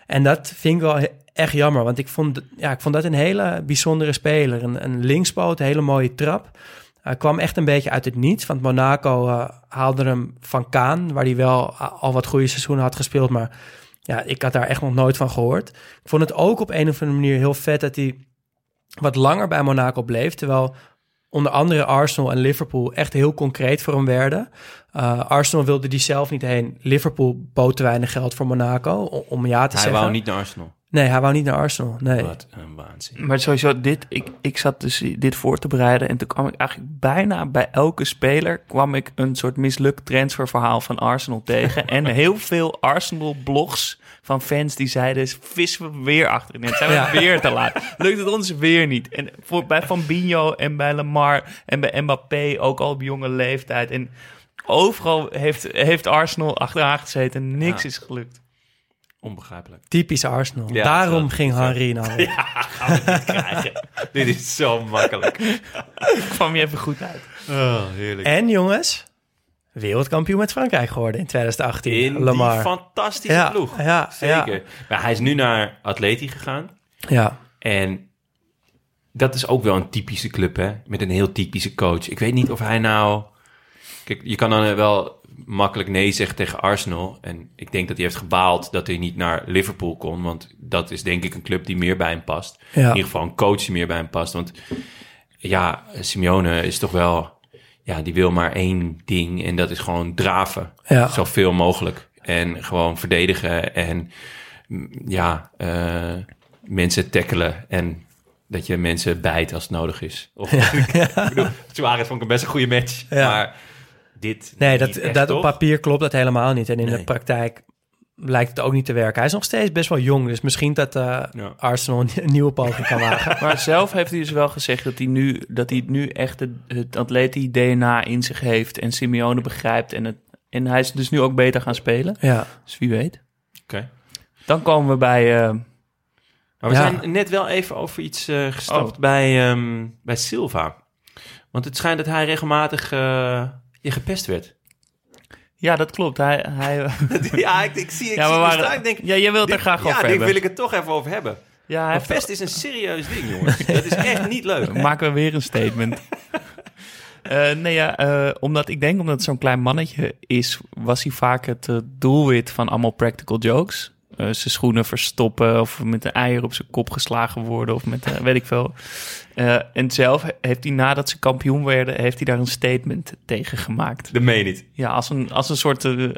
En dat vind ik wel echt jammer, want ik vond, ja, ik vond dat een hele bijzondere speler. Een, een linkspoot, een hele mooie trap. Hij kwam echt een beetje uit het niets, want Monaco eh, haalde hem van Kaan, waar hij wel al wat goede seizoenen had gespeeld, maar ja, ik had daar echt nog nooit van gehoord. Ik vond het ook op een of andere manier heel vet dat hij wat langer bij Monaco bleef, terwijl onder andere Arsenal en Liverpool echt heel concreet voor hem werden. Uh, Arsenal wilde die zelf niet heen. Liverpool bood te weinig geld voor Monaco, om, om ja te Hij zeggen. wou niet naar Arsenal. Nee, hij wou niet naar Arsenal. Nee. Wat een waanzin. Maar sowieso, dit, ik, ik zat dus dit voor te bereiden en toen kwam ik eigenlijk bijna bij elke speler kwam ik een soort mislukt transferverhaal van Arsenal tegen. en heel veel Arsenal-blogs van fans die zeiden, vissen we weer achterin. Het zijn we Ja. weer te laat. Lukt het ons weer niet. En voor, bij Fabinho en bij Lamar en bij Mbappé ook al op jonge leeftijd. En overal heeft, heeft Arsenal achteraan gezeten en niks Ja. is gelukt. Onbegrijpelijk. Typisch Arsenal. Ja, Daarom zo. ging Henry nou weer. Ja, gaan we niet krijgen. Dit is zo makkelijk. kwam je even goed uit. Oh, heerlijk. En jongens, wereldkampioen met Frankrijk geworden in 2018. In Lamar. die fantastische Ja, ploeg. ja, Zeker. ja. Maar hij is nu naar Atleti gegaan. Ja. En dat is ook wel een typische club, hè? Met een heel typische coach. Ik weet niet of hij nou... Kijk, je kan dan wel makkelijk nee zeggen tegen Arsenal. En ik denk dat hij heeft gebaald dat hij niet naar Liverpool kon. Want dat is denk ik een club die meer bij hem past. Ja. In ieder geval een coach die meer bij hem past. Want ja, Simeone is toch wel... Ja, die wil maar één ding en dat is gewoon draven. Ja. Zoveel mogelijk. En gewoon verdedigen en ja, eh, mensen tackelen en dat je mensen bijt als het nodig is. Of, ik bedoel, Suarez vond ik een best een goede match. Ja. Maar dit Nee, dat, dat op papier klopt dat helemaal niet. En in Nee. de praktijk lijkt het ook niet te werken. Hij is nog steeds best wel jong, dus misschien dat eh, Ja. Arsenal een, nieuwe poging kan wagen. Maar zelf heeft hij dus wel gezegd dat hij nu, dat hij nu echt het, het atleti-DNA in zich heeft en Simeone begrijpt. En, het, en hij is dus nu ook beter gaan spelen. Ja. Dus wie weet. Oké. Dan komen we bij... eh, Maar we Ja. zijn net wel even over iets eh, gestapt bij, ehm, bij Silva. Want het schijnt dat hij regelmatig eh, je gepest werd. Ja, dat klopt. Hij, hij, ja, ik, ik zie, ik ja, zie we het waren, staan. Ik denk, ja, jij wilt dit- er graag ja, over dit hebben. wil ik het toch even over hebben. Ja, hij heeft pest is een serieus ding, jongens. Dat is echt niet leuk. Maken we weer een statement. Eh, nee, ja, eh, omdat ik denk omdat het zo'n klein mannetje is, was hij vaak het eh, doelwit van allemaal practical jokes. Zijn schoenen verstoppen of met een eier op zijn kop geslagen worden of met, weet ik veel. Eh, en zelf heeft hij nadat ze kampioen werden, heeft hij daar een statement tegen gemaakt. Dat meen je niet. Ja, als een, als een soort, eh,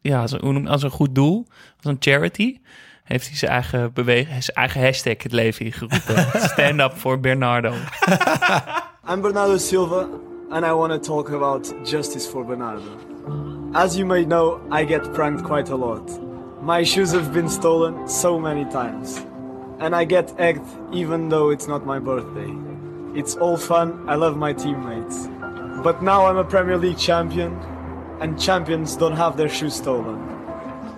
ja, als een, als een goed doel, als een charity, heeft hij zijn eigen beweging, zijn eigen hashtag het leven ingeroepen. Stand up for Bernardo. I'm Bernardo Silva, and I want to talk about justice for Bernardo. As you may know, I get pranked quite a lot. My shoes have been stolen so many times, and I get egged even though it's not my birthday. It's all fun, I love my teammates. But now I'm a Premier League champion, and champions don't have their shoes stolen.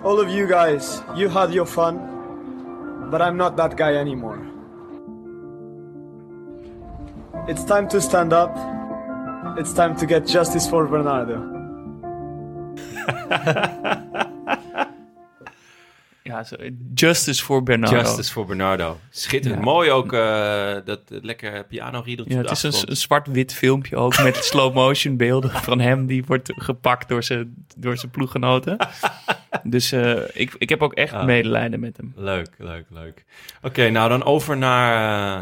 All of you guys, you had your fun, but I'm not that guy anymore. It's time to stand up. It's time to get justice for Bernardo. Ja, justice voor Bernardo. Justice voor Bernardo. Schitterend. Ja. Mooi ook eh, dat lekker piano-riedeltje Ja, op het is een, zwart-wit filmpje ook met slow-motion beelden van hem. Die wordt gepakt door zijn, door zijn ploeggenoten. dus eh, ik, ik heb ook echt Ah. medelijden met hem. Leuk, leuk, leuk. Oké, nou dan over naar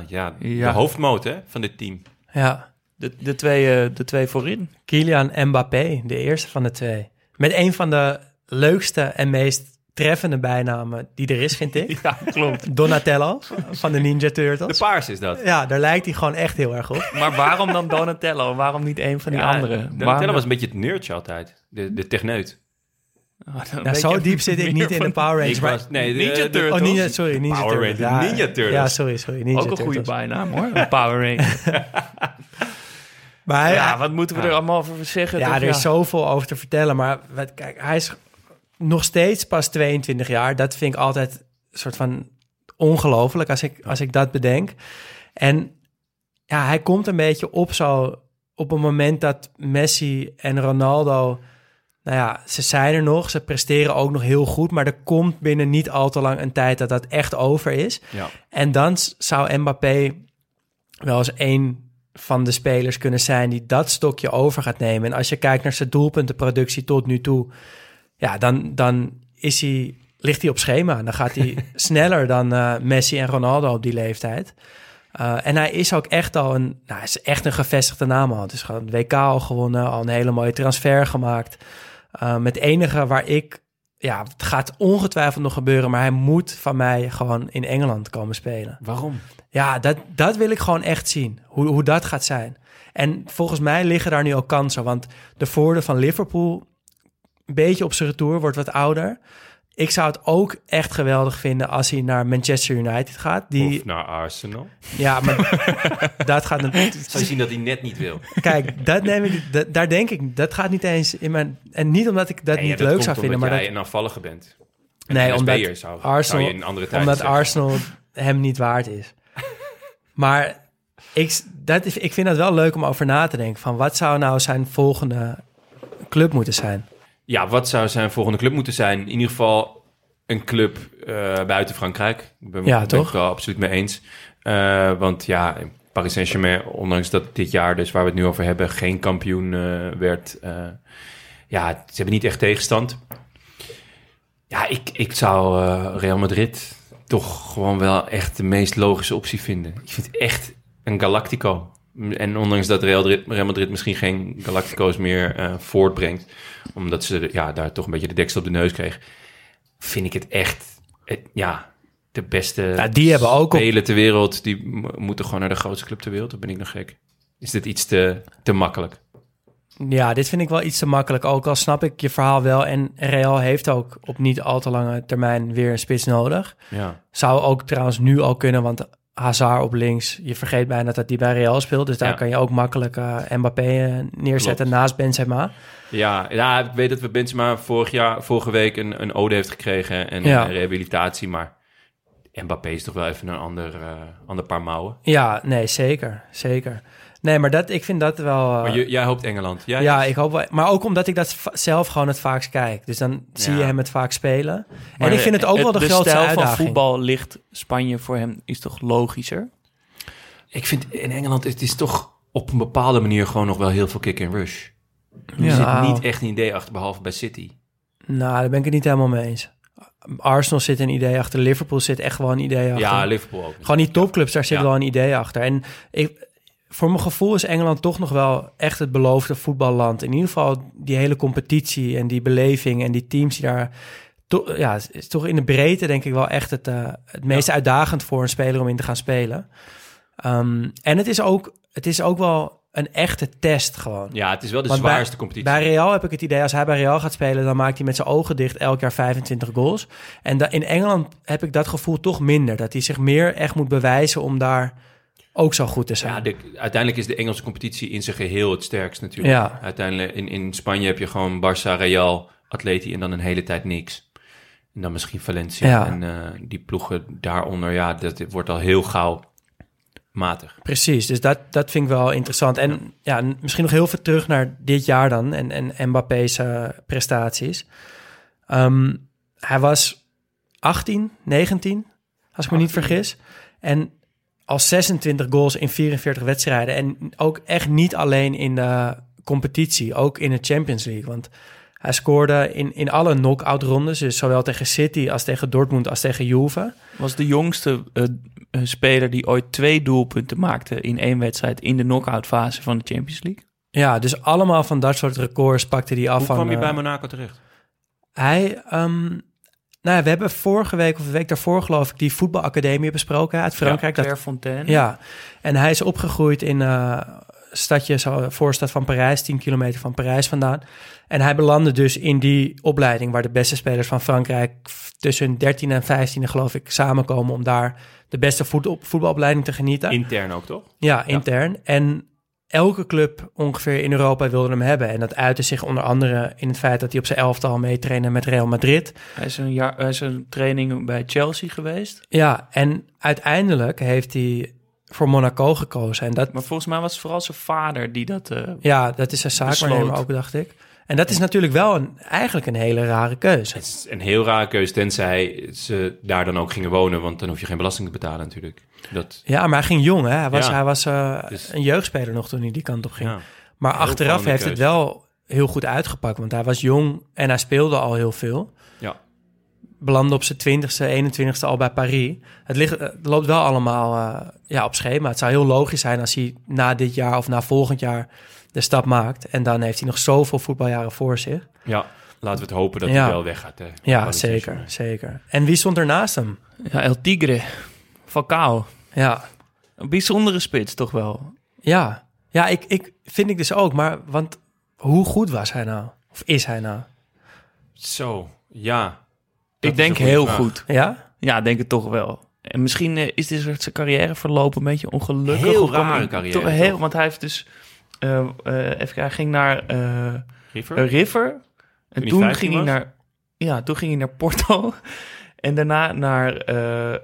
eh, ja, Ja. de hoofdmoot hè, van dit team. Ja. De, de, twee, eh, de twee voorin. Kylian Mbappé, de eerste van de twee. Met een van de leukste en meest treffende bijnamen die er is, vind ik. Ja, klopt. Donatello van de Ninja De Turtles. paars is dat. Ja, daar lijkt hij gewoon echt heel erg op. Maar waarom dan Donatello? Waarom niet een van die Ja, anderen? Donatello Waarom- was een beetje het nerdje altijd. De, de techneut. Oh, Nou, zo diep zit ik niet in de Power Rangers. Was, nee, de- Ninja de- Turtles. Oh, Ninja, sorry, Ninja Power Turtles. Rangers, Ja, Ninja Turtles. Ja, sorry, sorry. Ninja Ook een goede bijnaam hoor. Een Power Ranger. Maar hij- Ja, wat moeten we Ja. er allemaal over zeggen? Ja, Toch, er is zoveel over te vertellen. Maar wat, kijk, hij is nog steeds pas 22 jaar. Dat vind ik altijd een soort van ongelooflijk als ik, als ik dat bedenk. En ja, hij komt een beetje op zo op een moment dat Messi en Ronaldo... Nou ja, ze zijn er nog, ze presteren ook nog heel goed... maar er komt binnen niet al te lang een tijd dat dat echt over is. Ja. En dan zou Mbappé wel eens één van de spelers kunnen zijn die dat stokje over gaat nemen. En als je kijkt naar zijn doelpuntenproductie tot nu toe, ja, dan, dan is hij, ligt hij op schema. Dan gaat hij sneller dan eh, Messi en Ronaldo op die leeftijd. Uh, en hij is ook echt al een, nou, hij is echt een gevestigde naam al. Het is gewoon WK al gewonnen, al een hele mooie transfer gemaakt. Uh, met enige waar ik, ja, het gaat ongetwijfeld nog gebeuren, maar hij moet van mij gewoon in Engeland komen spelen. Waarom? Ja, dat, dat wil ik gewoon echt zien, hoe, hoe dat gaat zijn. En volgens mij liggen daar nu ook kansen, want de voordeel van Liverpool, een beetje op zijn retour, wordt wat ouder. Ik zou het ook echt geweldig vinden als hij naar Manchester United gaat. Die... Of naar Arsenal. Ja, maar dat gaat... Een... Zou je zien dat hij net niet wil. Kijk, dat neem ik, dat, daar denk ik, dat gaat niet eens in mijn... En niet omdat ik dat Nee, niet ja, dat leuk zou vinden, maar dat... jij een afvallige bent. Een Nee, omdat zou, Arsenal, zou je in een andere tijd omdat zeggen. Arsenal hem niet waard is. maar ik, dat, is- ik vind het wel leuk om over na te denken. Van wat zou nou zijn volgende club moeten zijn? Ja, wat zou zijn volgende club moeten zijn? In ieder geval een club eh, buiten Frankrijk. Ik ben, Ja, ben toch? ik wel absoluut mee eens. Eh, want ja, Paris Saint-Germain, ondanks dat dit jaar, dus waar we het nu over hebben, geen kampioen eh, werd. ja, ze hebben niet echt tegenstand. Ja, ik, ik zou Real Madrid toch gewoon wel echt de meest logische optie vinden. Ik vind het echt een Galactico. En ondanks dat Real Madrid, Real Madrid misschien geen Galactico's meer eh, voortbrengt, omdat ze ja, daar toch een beetje de deksel op de neus kreeg, vind ik het echt, het- ja, de beste Ja, die hebben ook op- spelen ter wereld. Die moeten gewoon naar de grootste club ter wereld. Of ben ik nog gek? Is dit iets te, te makkelijk? Ja, dit vind ik wel iets te makkelijk. Ook al snap ik je verhaal wel. En Real heeft ook op niet al te lange termijn weer een spits nodig. Ja. Zou ook trouwens nu al kunnen, want Hazard op links. Je vergeet bijna dat hij bij Real speelt. Dus daar Ja. kan je ook makkelijk eh, Mbappé eh, neerzetten Klopt. naast Benzema. Ja, ja, ik weet dat we Benzema vorig jaar, vorige week een, een ode heeft gekregen en Ja. een rehabilitatie, maar Mbappé is toch wel even een ander, eh, ander paar mouwen. Ja, nee, zeker. Zeker. Nee, maar dat, ik vind dat wel... eh, maar je, jij hoopt Engeland. Jij ja, ik hoop wel. Maar ook omdat ik dat zelf gewoon het vaakst kijk. Dus dan zie je hem het vaak spelen. Maar en ik vind het ook wel de, grootste stijl uitdaging. van voetbal ligt Spanje voor hem is toch logischer? Ik vind in Engeland, het is toch op een bepaalde manier gewoon nog wel heel veel kick and rush. Er Ja. zit niet echt een idee achter, behalve bij City. Nou, daar ben ik het niet helemaal mee eens. Arsenal zit een idee achter. Liverpool zit echt wel een idee achter. Ja, Liverpool ook. Gewoon die topclubs, daar zit Ja. wel een idee achter. En ik, voor mijn gevoel is Engeland toch nog wel echt het beloofde voetballand. In ieder geval die hele competitie en die beleving en die teams die daar... To, ja, is toch in de breedte denk ik wel echt het, eh, het meest uitdagend voor een speler om in te gaan spelen. Ehm, en het is, ook, het is ook wel een echte test gewoon. Ja, het is wel de Want bij- zwaarste competitie. Bij Real heb ik het idee, als hij bij Real gaat spelen, dan maakt hij met zijn ogen dicht elk jaar 25 goals. En da- in Engeland heb ik dat gevoel toch minder. Dat hij zich meer echt moet bewijzen om daar ook zo goed te zijn. Ja, de, uiteindelijk is de Engelse competitie in zijn geheel het sterkst natuurlijk. Ja. Uiteindelijk in, in Spanje heb je gewoon Barça, Real, Atleti en dan een hele tijd niks. En dan misschien Valencia. Ja. En eh, die ploegen daaronder, ja, dat wordt al heel gauw matig. Precies, dus dat, dat vind ik wel interessant. En ja, misschien nog heel veel terug naar dit jaar dan en, en Mbappé's eh, prestaties. Ehm, hij was 18, 19, als ik me niet vergis. En al 26 goals in 44 wedstrijden. En ook echt niet alleen in de competitie, ook in de Champions League. Want hij scoorde in, in alle knock-out rondes, dus zowel tegen City als tegen Dortmund als tegen Juve. Was de jongste eh, eh, speler die ooit twee doelpunten maakte in één wedstrijd in de knock-out fase van de Champions League. Ja, dus allemaal van dat soort records pakte hij af. Hoe van, kwam je eh, bij Monaco terecht? Hij, ehm, nou ja, we hebben vorige week of de week daarvoor geloof ik die voetbalacademie besproken uit Frankrijk. dat, Clairefontaine. ja, en hij is opgegroeid in eh stadje, zo, voorstad van Parijs, 10 kilometer van Parijs vandaan. En hij belandde dus in die opleiding waar de beste spelers van Frankrijk tussen hun 13 en 15 geloof ik samenkomen om daar de beste voetbal, voetbalopleiding te genieten. Intern ook, toch? Ja, intern. En elke club ongeveer in Europa wilde hem hebben. En dat uitte zich onder andere in het feit dat hij op zijn elftal meetrainde met Real Madrid. Hij is, een jaar, hij is een training bij Chelsea geweest. Ja, en uiteindelijk heeft hij voor Monaco gekozen. En dat, Maar volgens mij was het vooral zijn vader die dat... eh, ja, dat is zijn zaakwaarnemer ook, dacht ik. En dat is natuurlijk wel een, eigenlijk een hele rare keuze. Het is een heel rare keuze, tenzij ze daar dan ook gingen wonen, want dan hoef je geen belasting te betalen natuurlijk. Dat, Ja, maar hij ging jong, hè? Hij was, Ja. hij was eh, Dus- een jeugdspeler nog toen hij die kant op ging. ja. Maar Heel achteraf heeft het wel heel goed uitgepakt. Want hij was jong en hij speelde al heel veel. Ja. Belandde op zijn 20ste, 21ste al bij Paris. Het, ligt, het loopt wel allemaal eh, ja, op schema. Het zou heel logisch zijn als hij na dit jaar of na volgend jaar de stap maakt. En dan heeft hij nog zoveel voetbaljaren voor zich. ja, laten we het hopen dat Ja. hij wel weggaat. hè. Ja, zeker, zeker. En wie stond er naast hem? Ja, El Tigre. Falcao. Ja, Een bijzondere spits toch wel. ja. Ja, ik, ik vind ik dus ook. Maar want hoe goed was hij nou? Of is hij nou? Zo, ja. Dat ik denk heel vraag. goed. Ja? Ja, denk het toch wel. En misschien eh, is dit soort zijn carrière verlopen een beetje ongelukkig. Heel rare carrière, Toch heel, toch? want hij heeft dus... eh, eh, even hij ging naar eh, River? River. En toen, 15 ging hij naar... Ja, toen ging hij naar Porto. En daarna naar eh, eh,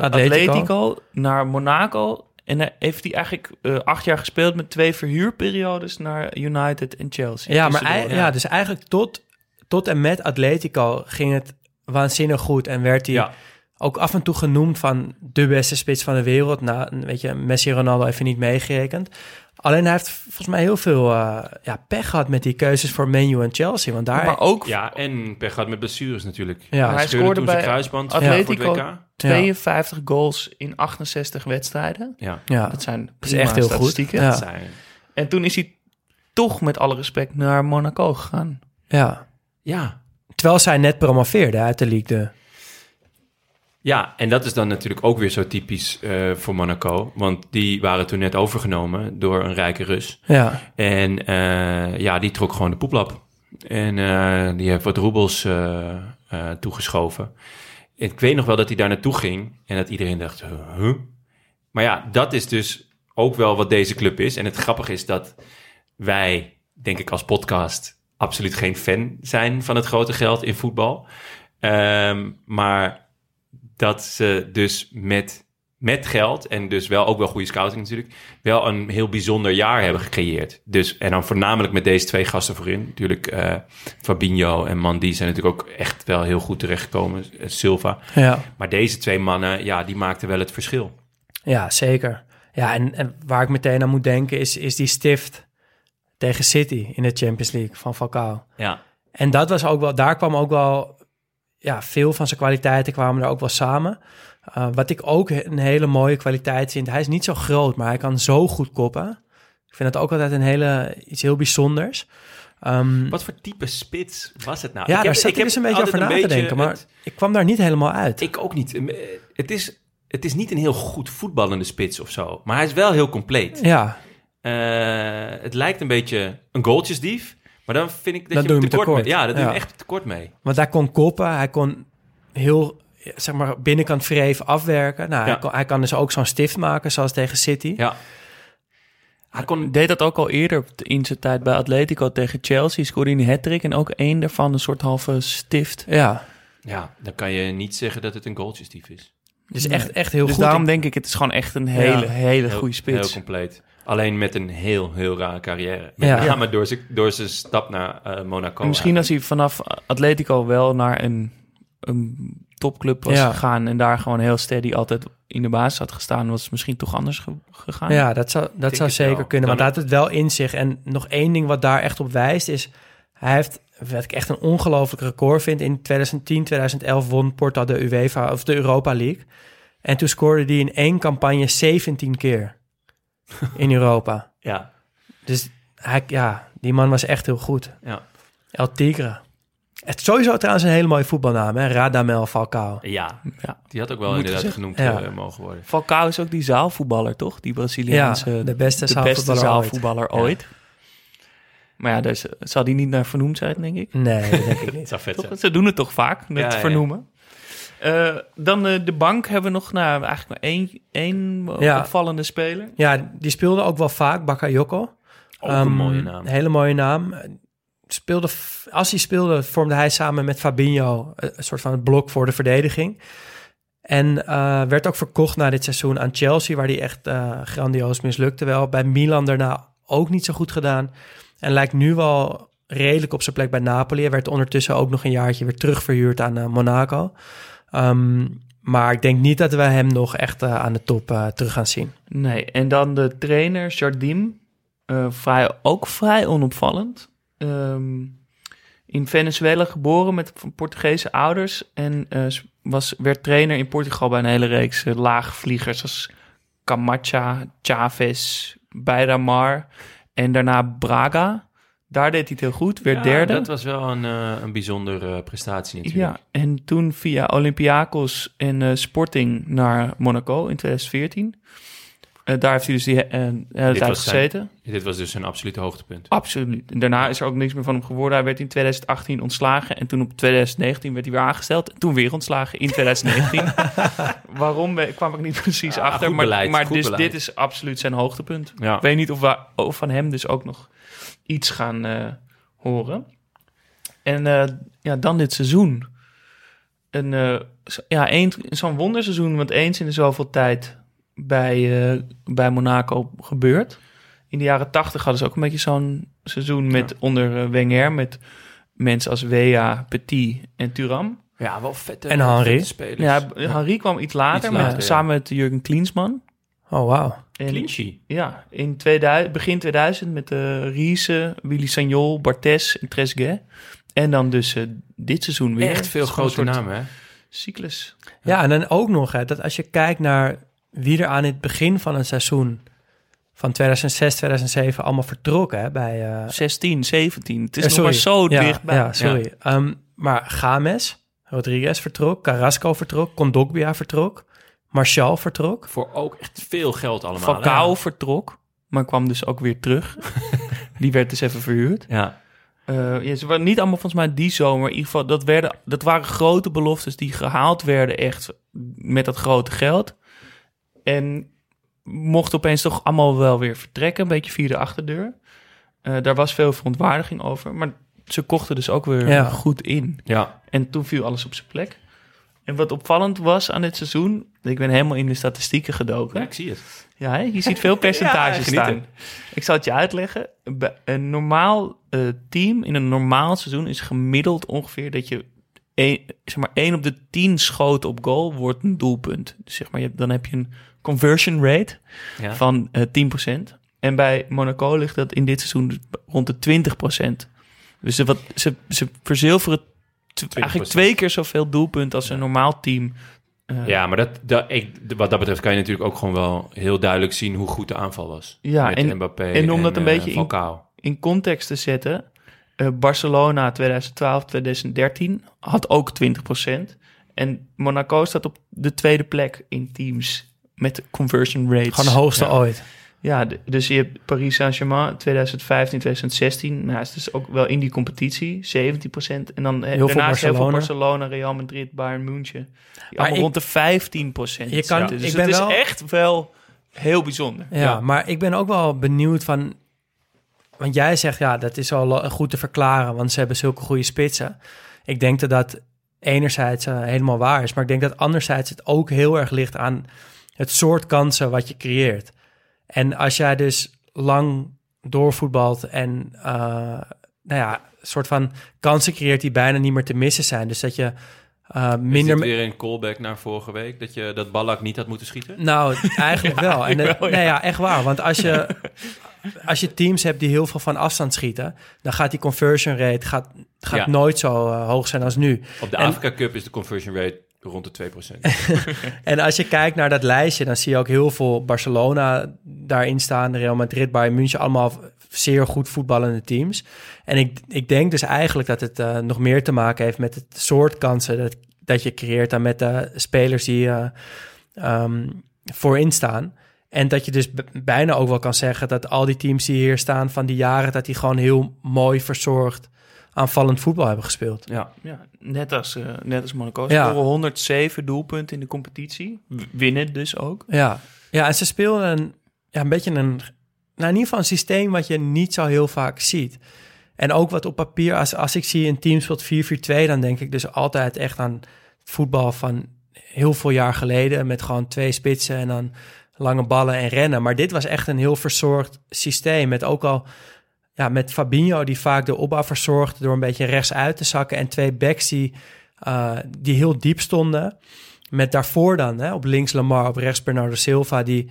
Atletico. Atletico. Naar Monaco. En heeft hij eigenlijk eh, acht jaar gespeeld met twee verhuurperiodes naar United en Chelsea. Ja, maar ei- ja, dus eigenlijk tot, tot en met Atletico ging het waanzinnig goed. En werd hij Ja. Ook af en toe genoemd van de beste spits van de wereld. Nou, weet je, Messi Ronaldo even niet meegerekend. Alleen hij heeft volgens mij heel veel eh, ja, pech gehad met die keuzes voor Menu en Chelsea. Want daar... Maar ook Ja, en pech gehad met blessures natuurlijk. Ja. hij, scoorde toen zijn bij kruisband Atletico. voor het WK. 52 goals in 68 wedstrijden. Ja, ja, Dat zijn dat is echt heel goed. statistieken. Ja. dat zijn... En toen is hij toch met alle respect naar Monaco gegaan. ja. Ja. Terwijl zij net promoveerde uit de Ligue 2. Ja, en dat is dan natuurlijk ook weer zo typisch eh, voor Monaco. Want die waren toen net overgenomen door een rijke Rus. Ja, En eh, ja, die trok gewoon de poeplap. En eh, die heeft wat roebels toegeschoven. Ik weet nog wel dat hij daar naartoe ging en dat iedereen dacht, huh? Maar ja, dat is dus ook wel wat deze club is. En het grappige is dat wij, denk ik als podcast, absoluut geen fan zijn van het grote geld in voetbal. Ehm, maar dat ze dus met, met geld en dus wel ook wel goede scouting natuurlijk, wel een heel bijzonder jaar hebben gecreëerd. Dus, en dan voornamelijk met deze twee gasten voorin. Natuurlijk eh, Fabinho en Mandy zijn natuurlijk ook echt wel heel goed terechtgekomen. eh, Silva. ja. Maar deze twee mannen, ja, die maakten wel het verschil. Ja, zeker. Ja, en, en waar ik meteen aan moet denken is, is die stift tegen City in de Champions League van Falcao. Ja, En dat was ook wel, daar kwam ook wel, ja, veel van zijn kwaliteiten kwamen er ook wel samen. Uh, wat ik ook een hele mooie kwaliteit vind, hij is niet zo groot, maar hij kan zo goed koppen. Ik vind dat ook altijd een hele, iets heel bijzonders. Um, Wat voor type spits was het nou? ja, Ik daar heb- zat ik, heb dus een beetje over na te denken, maar het- ik kwam daar niet helemaal uit. Ik ook niet. Eh, Het is, het is niet een heel goed voetballende spits of zo. Maar hij is wel heel compleet. ja, Eh, het lijkt een beetje een goaltjesdief. Maar dan vind ik dat, je tekort, tekort. mee. Ja, dat doe je echt tekort mee. Want hij kon koppen, hij kon heel, zeg maar, binnenkant vreef afwerken. Nou, Ja. hij, kon, hij kan dus ook zo'n stift maken, zoals tegen City. Ja. Hij kon... Deed dat ook al eerder in zijn tijd bij Atletico tegen Chelsea. Scoorde hij een hat en ook één daarvan een soort halve stift. Ja, Ja, dan kan je niet zeggen dat het een goaltjesdief is. dus echt, echt heel dus goed. daarom denk ik, het is gewoon echt een hele, Ja. hele goede spits. Heel compleet. Alleen met een heel, heel rare carrière. Met Ja. name door zijn, door zijn stap naar eh, Monaco. En misschien als hij vanaf Atletico wel naar een, een topclub was Ja. gegaan... en daar gewoon heel steady altijd in de basis had gestaan... was het misschien toch anders ge- gegaan. Ja, dat zou, dat zou zeker wel. kunnen. Want hij had het wel in zich. En nog één ding wat daar echt op wijst is... Hij heeft, wat ik echt een ongelooflijk record vind... in 2010, 2011 won Porto de UEFA of de Europa League. En toen scoorde hij in één campagne 17 keer in Europa. Ja, Dus hij, ja, die man was echt heel goed. ja. El Tigre. Het is sowieso trouwens een hele mooie voetbalnaam, hè? Radamel Falcao. ja, Ja. die had ook wel Moet inderdaad genoemd Ja. eh, mogen worden. Falcao is ook die zaalvoetballer, toch? Die Braziliaanse... Ja, de beste de zaalvoetballer beste zaalvoetballer ooit. Maar ja, dus zal die niet naar vernoemd zijn, denk ik. Nee, dat denk ik niet. Zou vet Toch? zijn. Ze doen het toch vaak, met Ja, ja. vernoemen. Eh, dan eh, de bank hebben we nog nou, eigenlijk maar één, één Ja. opvallende speler. Ja, die speelde ook wel vaak, Bakayoko. Ook een Ehm, mooie naam. Een hele mooie naam. Speelde, als hij speelde, vormde hij samen met Fabinho een een soort van het blok voor de verdediging. En eh, werd ook verkocht na dit seizoen aan Chelsea, waar hij echt eh, grandioos mislukte. Wel bij Milan daarna ook niet zo goed gedaan. En lijkt nu wel redelijk op zijn plek bij Napoli. Hij werd ondertussen ook nog een jaartje weer terugverhuurd aan eh, Monaco. Ehm, maar ik denk niet dat we hem nog echt eh, aan de top eh, terug gaan zien. Nee, en dan de trainer Jardim. eh, vrij, ook vrij onopvallend. Ehm, in Venezuela geboren met Portugese ouders. En was, werd trainer in Portugal bij een hele reeks laagvliegers. Als Camacha, Chavez, Beidamar. En daarna Braga. Daar deed hij het heel goed. Werd Ja, derde. Dat was wel een, eh, een bijzondere prestatie natuurlijk. Ja, en toen via Olympiakos en eh, Sporting naar Monaco in 2014. Eh, daar heeft hij dus die eh, hele tijd was zijn- gezeten. dit was dus een absolute hoogtepunt. Absoluut. En daarna is er ook niks meer van hem geworden. Hij werd in 2018 ontslagen en toen op 2019 werd hij weer aangesteld. En toen weer ontslagen in 2019. Waarom eh, kwam ik niet precies Ja, achter. maar beleid, maar dus dit is absoluut zijn hoogtepunt. Ja. Ik weet niet of we of van hem dus ook nog iets gaan eh, horen. En eh, ja, dan dit seizoen. Een, eh, ja, één- zo'n wonderseizoen, want eens in de zoveel tijd bij, eh, bij Monaco gebeurt. In de jaren tachtig hadden ze ook een beetje zo'n seizoen met onder Wenger, met mensen als Wea, Petit en Turam. Ja, wel vette, En Henry. vette spelers. Ja, Henri kwam iets later, Iets maar ja. samen met Jurgen Klinsman. Oh, wauw. En- Clichy. Ja, in 2000, begin 2000 met de Riese, Willy Sagnol, Bartes en Trezeguet. En dan dus eh, dit seizoen weer. Echt veel grote namen, hè? Cyclus. Ja, en dan ook nog, hè, dat als je kijkt naar wie er aan het begin van een seizoen van 2006, 2007 allemaal vertrokken hè, bij... eh, 16, 17. Het is eh, nog maar zo ja, dichtbij. Ja, sorry. Ehm, maar Games, Rodriguez vertrok, Carrasco vertrok, Kondogbia vertrok, Martial vertrok. Voor ook echt veel geld allemaal. Falcao hè? vertrok, maar kwam dus ook weer terug. Die werd dus even verhuurd. Ja. Eh, ja, ze waren niet allemaal volgens mij die zomer. In ieder geval, dat, werden, dat waren grote beloftes die gehaald werden echt met dat grote geld. En mochten opeens toch allemaal wel weer vertrekken, een beetje via de achterdeur. Eh, daar was veel verontwaardiging over, maar ze kochten dus ook weer Ja. goed in. Ja. En toen viel alles op zijn plek. En wat opvallend was aan dit seizoen, ik ben helemaal in de statistieken gedoken. ja, ik zie het. Ja, hè? je ziet veel percentages Ja, staan. Ik zal het je uitleggen. Bij Een normaal eh, team in een normaal seizoen is gemiddeld ongeveer dat je een, zeg maar 1 op de 10 schoten op goal wordt een doelpunt. Dus zeg maar, je, dan heb je een conversion rate Ja. van eh 10%. En bij Monaco ligt dat in dit seizoen rond de 20%. Dus ze, wat, ze, ze verzilveren eigenlijk twee keer zoveel doelpunten als een normaal team. Eh, Ja, maar dat, dat, ik, wat dat betreft kan je natuurlijk ook gewoon wel heel duidelijk zien hoe goed de aanval was. Ja, Met en- Mbappé en om dat een eh, beetje in context te zetten. eh, Barcelona 2012, 2013 had ook 20%. En Monaco staat op de tweede plek in teams met conversion rates. Gewoon de hoogste ja. ooit. Ja, dus je hebt Paris Saint-Germain 2015, 2016. Nou, het is ook wel in die competitie, 17%. En dan Heel veel daarnaast heel veel Barcelona. Barcelona, Real Madrid, Bayern München. Maar allemaal ik- rond de 15%. Je kan- zitten. Dus ik het ben is wel- echt wel heel bijzonder. Ja, maar ik ben ook wel benieuwd van... Want jij zegt, ja, dat is al eh, goed te verklaren, want ze hebben zulke goede spitsen. Ik denk dat dat enerzijds eh, helemaal waar is, maar ik denk dat anderzijds het ook heel erg ligt aan het soort kansen wat je creëert. En als jij dus lang doorvoetbalt en eh, nou ja, soort van kansen creëert die bijna niet meer te missen zijn. Dus dat je eh, Is minder... dit weer een callback naar vorige week? Dat je dat Ballack niet had moeten schieten? Nou, eigenlijk wel. En, eigenlijk het- wel, ja. nee, ja, echt waar. Want als je, als je teams hebt die heel veel van afstand schieten, dan gaat die conversion rate gaat, gaat Ja. nooit zo eh, hoog zijn als nu. Op de En- Afrika Cup is de conversion rate rond de 2%. En als je kijkt naar dat lijstje, dan zie je ook heel veel Barcelona daarin staan, Real Madrid, Bayern München, allemaal zeer goed voetballende teams. En ik, ik denk dus eigenlijk dat het eh, nog meer te maken heeft met het soort kansen dat, dat je creëert dan met de spelers die eh ehm, voorin staan. En dat je dus bijna ook wel kan zeggen dat al die teams die hier staan van die jaren, dat die gewoon heel mooi verzorgd aanvallend voetbal hebben gespeeld. Ja. Ja, net als, eh, net als Monaco. Ze Ja. scoren 107 doelpunten in de competitie. Winnen dus ook. Ja, ja en ze speelden een, ja, een beetje een, nou in ieder geval een systeem wat je niet zo heel vaak ziet. En ook wat op papier, als, als ik zie een team speelt 4-4-2, dan denk ik dus altijd echt aan voetbal van heel veel jaar geleden. Met gewoon twee spitsen en dan lange ballen en rennen. Maar dit was echt een heel verzorgd systeem. Met ook al ja, met Fabinho die vaak de opbouw verzorgde door een beetje rechts uit te zakken. En twee backs die, eh, die heel diep stonden. Met daarvoor dan hè, op links Lamar, op rechts Bernardo Silva die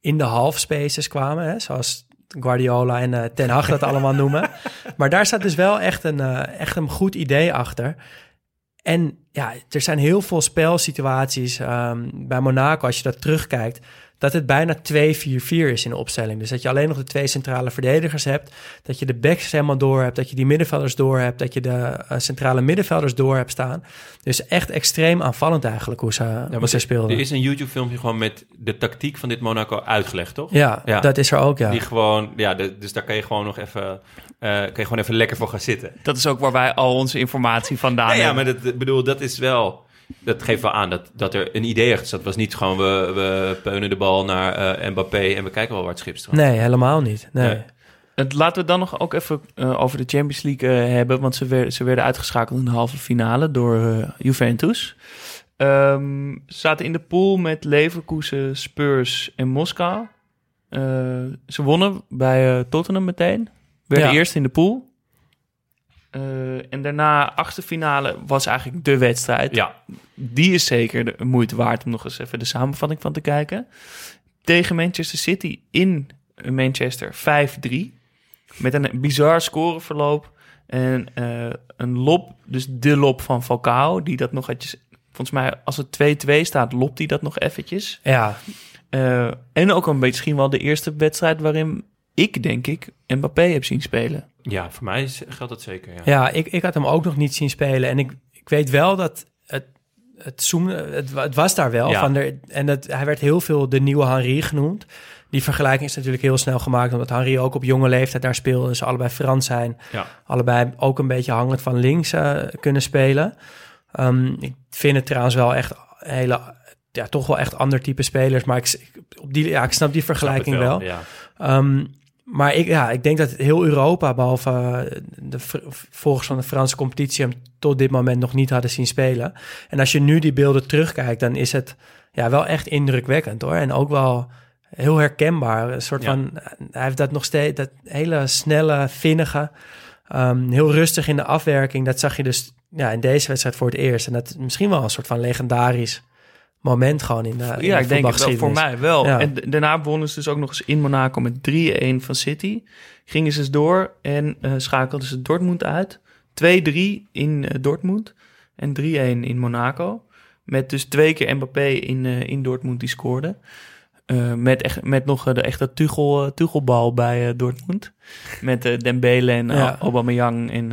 in de half spaces kwamen. Hè, zoals Guardiola en eh, Ten Hag dat allemaal noemen. Maar daar staat dus wel echt een, eh, echt een goed idee achter. En ja, er zijn heel veel spelsituaties ehm, bij Monaco, als je dat terugkijkt, dat het bijna 2-4-4 is in de opstelling. Dus dat je alleen nog de twee centrale verdedigers hebt, dat je de backs helemaal door hebt, dat je die middenvelders door hebt, dat je de eh, centrale middenvelders door hebt staan. Dus echt extreem aanvallend eigenlijk hoe ze, Ja, hoe ze speelden. Er is een YouTube-filmpje gewoon met de tactiek van dit Monaco uitgelegd, toch? Ja, dat is er ook, ja. Die gewoon, ja, de- dus daar kan je gewoon nog even, eh, kan je gewoon even lekker voor gaan zitten. Dat is ook waar wij al onze informatie vandaan Ja, ja, hebben. maar dat, ik bedoel, dat is wel, dat geeft wel aan dat, dat er een idee achter zat. Het was niet gewoon, we, we peunen de bal naar eh, Mbappé en we kijken wel waar het schip stroomt. Nee, helemaal niet. Nee. Nee. Het, laten we het dan nog ook even eh, over de Champions League eh, hebben. Want ze, werden ze werden uitgeschakeld in de halve finale door Juventus. Ehm, ze zaten in de pool met Leverkusen, Spurs en Moskou. Eh, ze wonnen bij Tottenham meteen. Werden Ja. eerst in de pool. Eh, en daarna, achtste finale, was eigenlijk de wedstrijd. Ja, Die is zeker de moeite waard om nog eens even de samenvatting van te kijken. Tegen Manchester City in Manchester 5-3. Met een bizar scoreverloop. En eh, een lop, dus de lop van Falcao, die dat nog eventjes... Volgens mij, als het 2-2 staat, lopt hij dat nog eventjes. Ja, Eh, en ook een beetje misschien wel de eerste wedstrijd waarin ik, denk ik, Mbappé heb zien spelen. ja voor mij geldt dat zeker. Ja. Ja, ik, ik had hem ook nog niet zien spelen. En ik, ik weet wel dat het, het, zoomde, het, wa- het was daar wel. Ja. Van er, en dat, hij werd heel veel de nieuwe Henri genoemd. Die vergelijking is natuurlijk heel snel gemaakt... omdat Henri ook op jonge leeftijd daar speelde. Ze allebei Frans zijn. Ja. Allebei ook een beetje hangend van links eh, kunnen spelen. Ehm, ik vind het trouwens wel echt hele... Ja, toch wel echt ander type spelers. Maar ik, op die, ja, ik snap die Snap vergelijking wel. Ja. Ehm, maar ik, ja, ik denk dat heel Europa, behalve eh, de volgers van de Franse competitie, hem tot dit moment nog niet hadden zien spelen. En als je nu die beelden terugkijkt, dan is het ja, wel echt indrukwekkend hoor. En ook wel heel herkenbaar. Een soort Ja. van, hij heeft dat nog steeds, dat hele snelle, vinnige, ehm, heel rustig in de afwerking. Dat zag je dus ja, in deze wedstrijd voor het eerst. En dat is misschien wel een soort van legendarisch moment gewoon in de, in ja, de ik denk het wel voor mij wel. Ja. En daarna wonnen ze dus ook nog eens in Monaco met 3-1 van City. Gingen ze dus door en eh, schakelden ze Dortmund uit. 2-3 in eh, Dortmund en 3-1 in Monaco. Met dus twee keer Mbappé in, eh, in Dortmund die scoorde. Met, echt, met nog de echte Tuchel, Tuchelbal bij eh, Dortmund. Met eh, Dembele en Ja. uh, Aubameyang en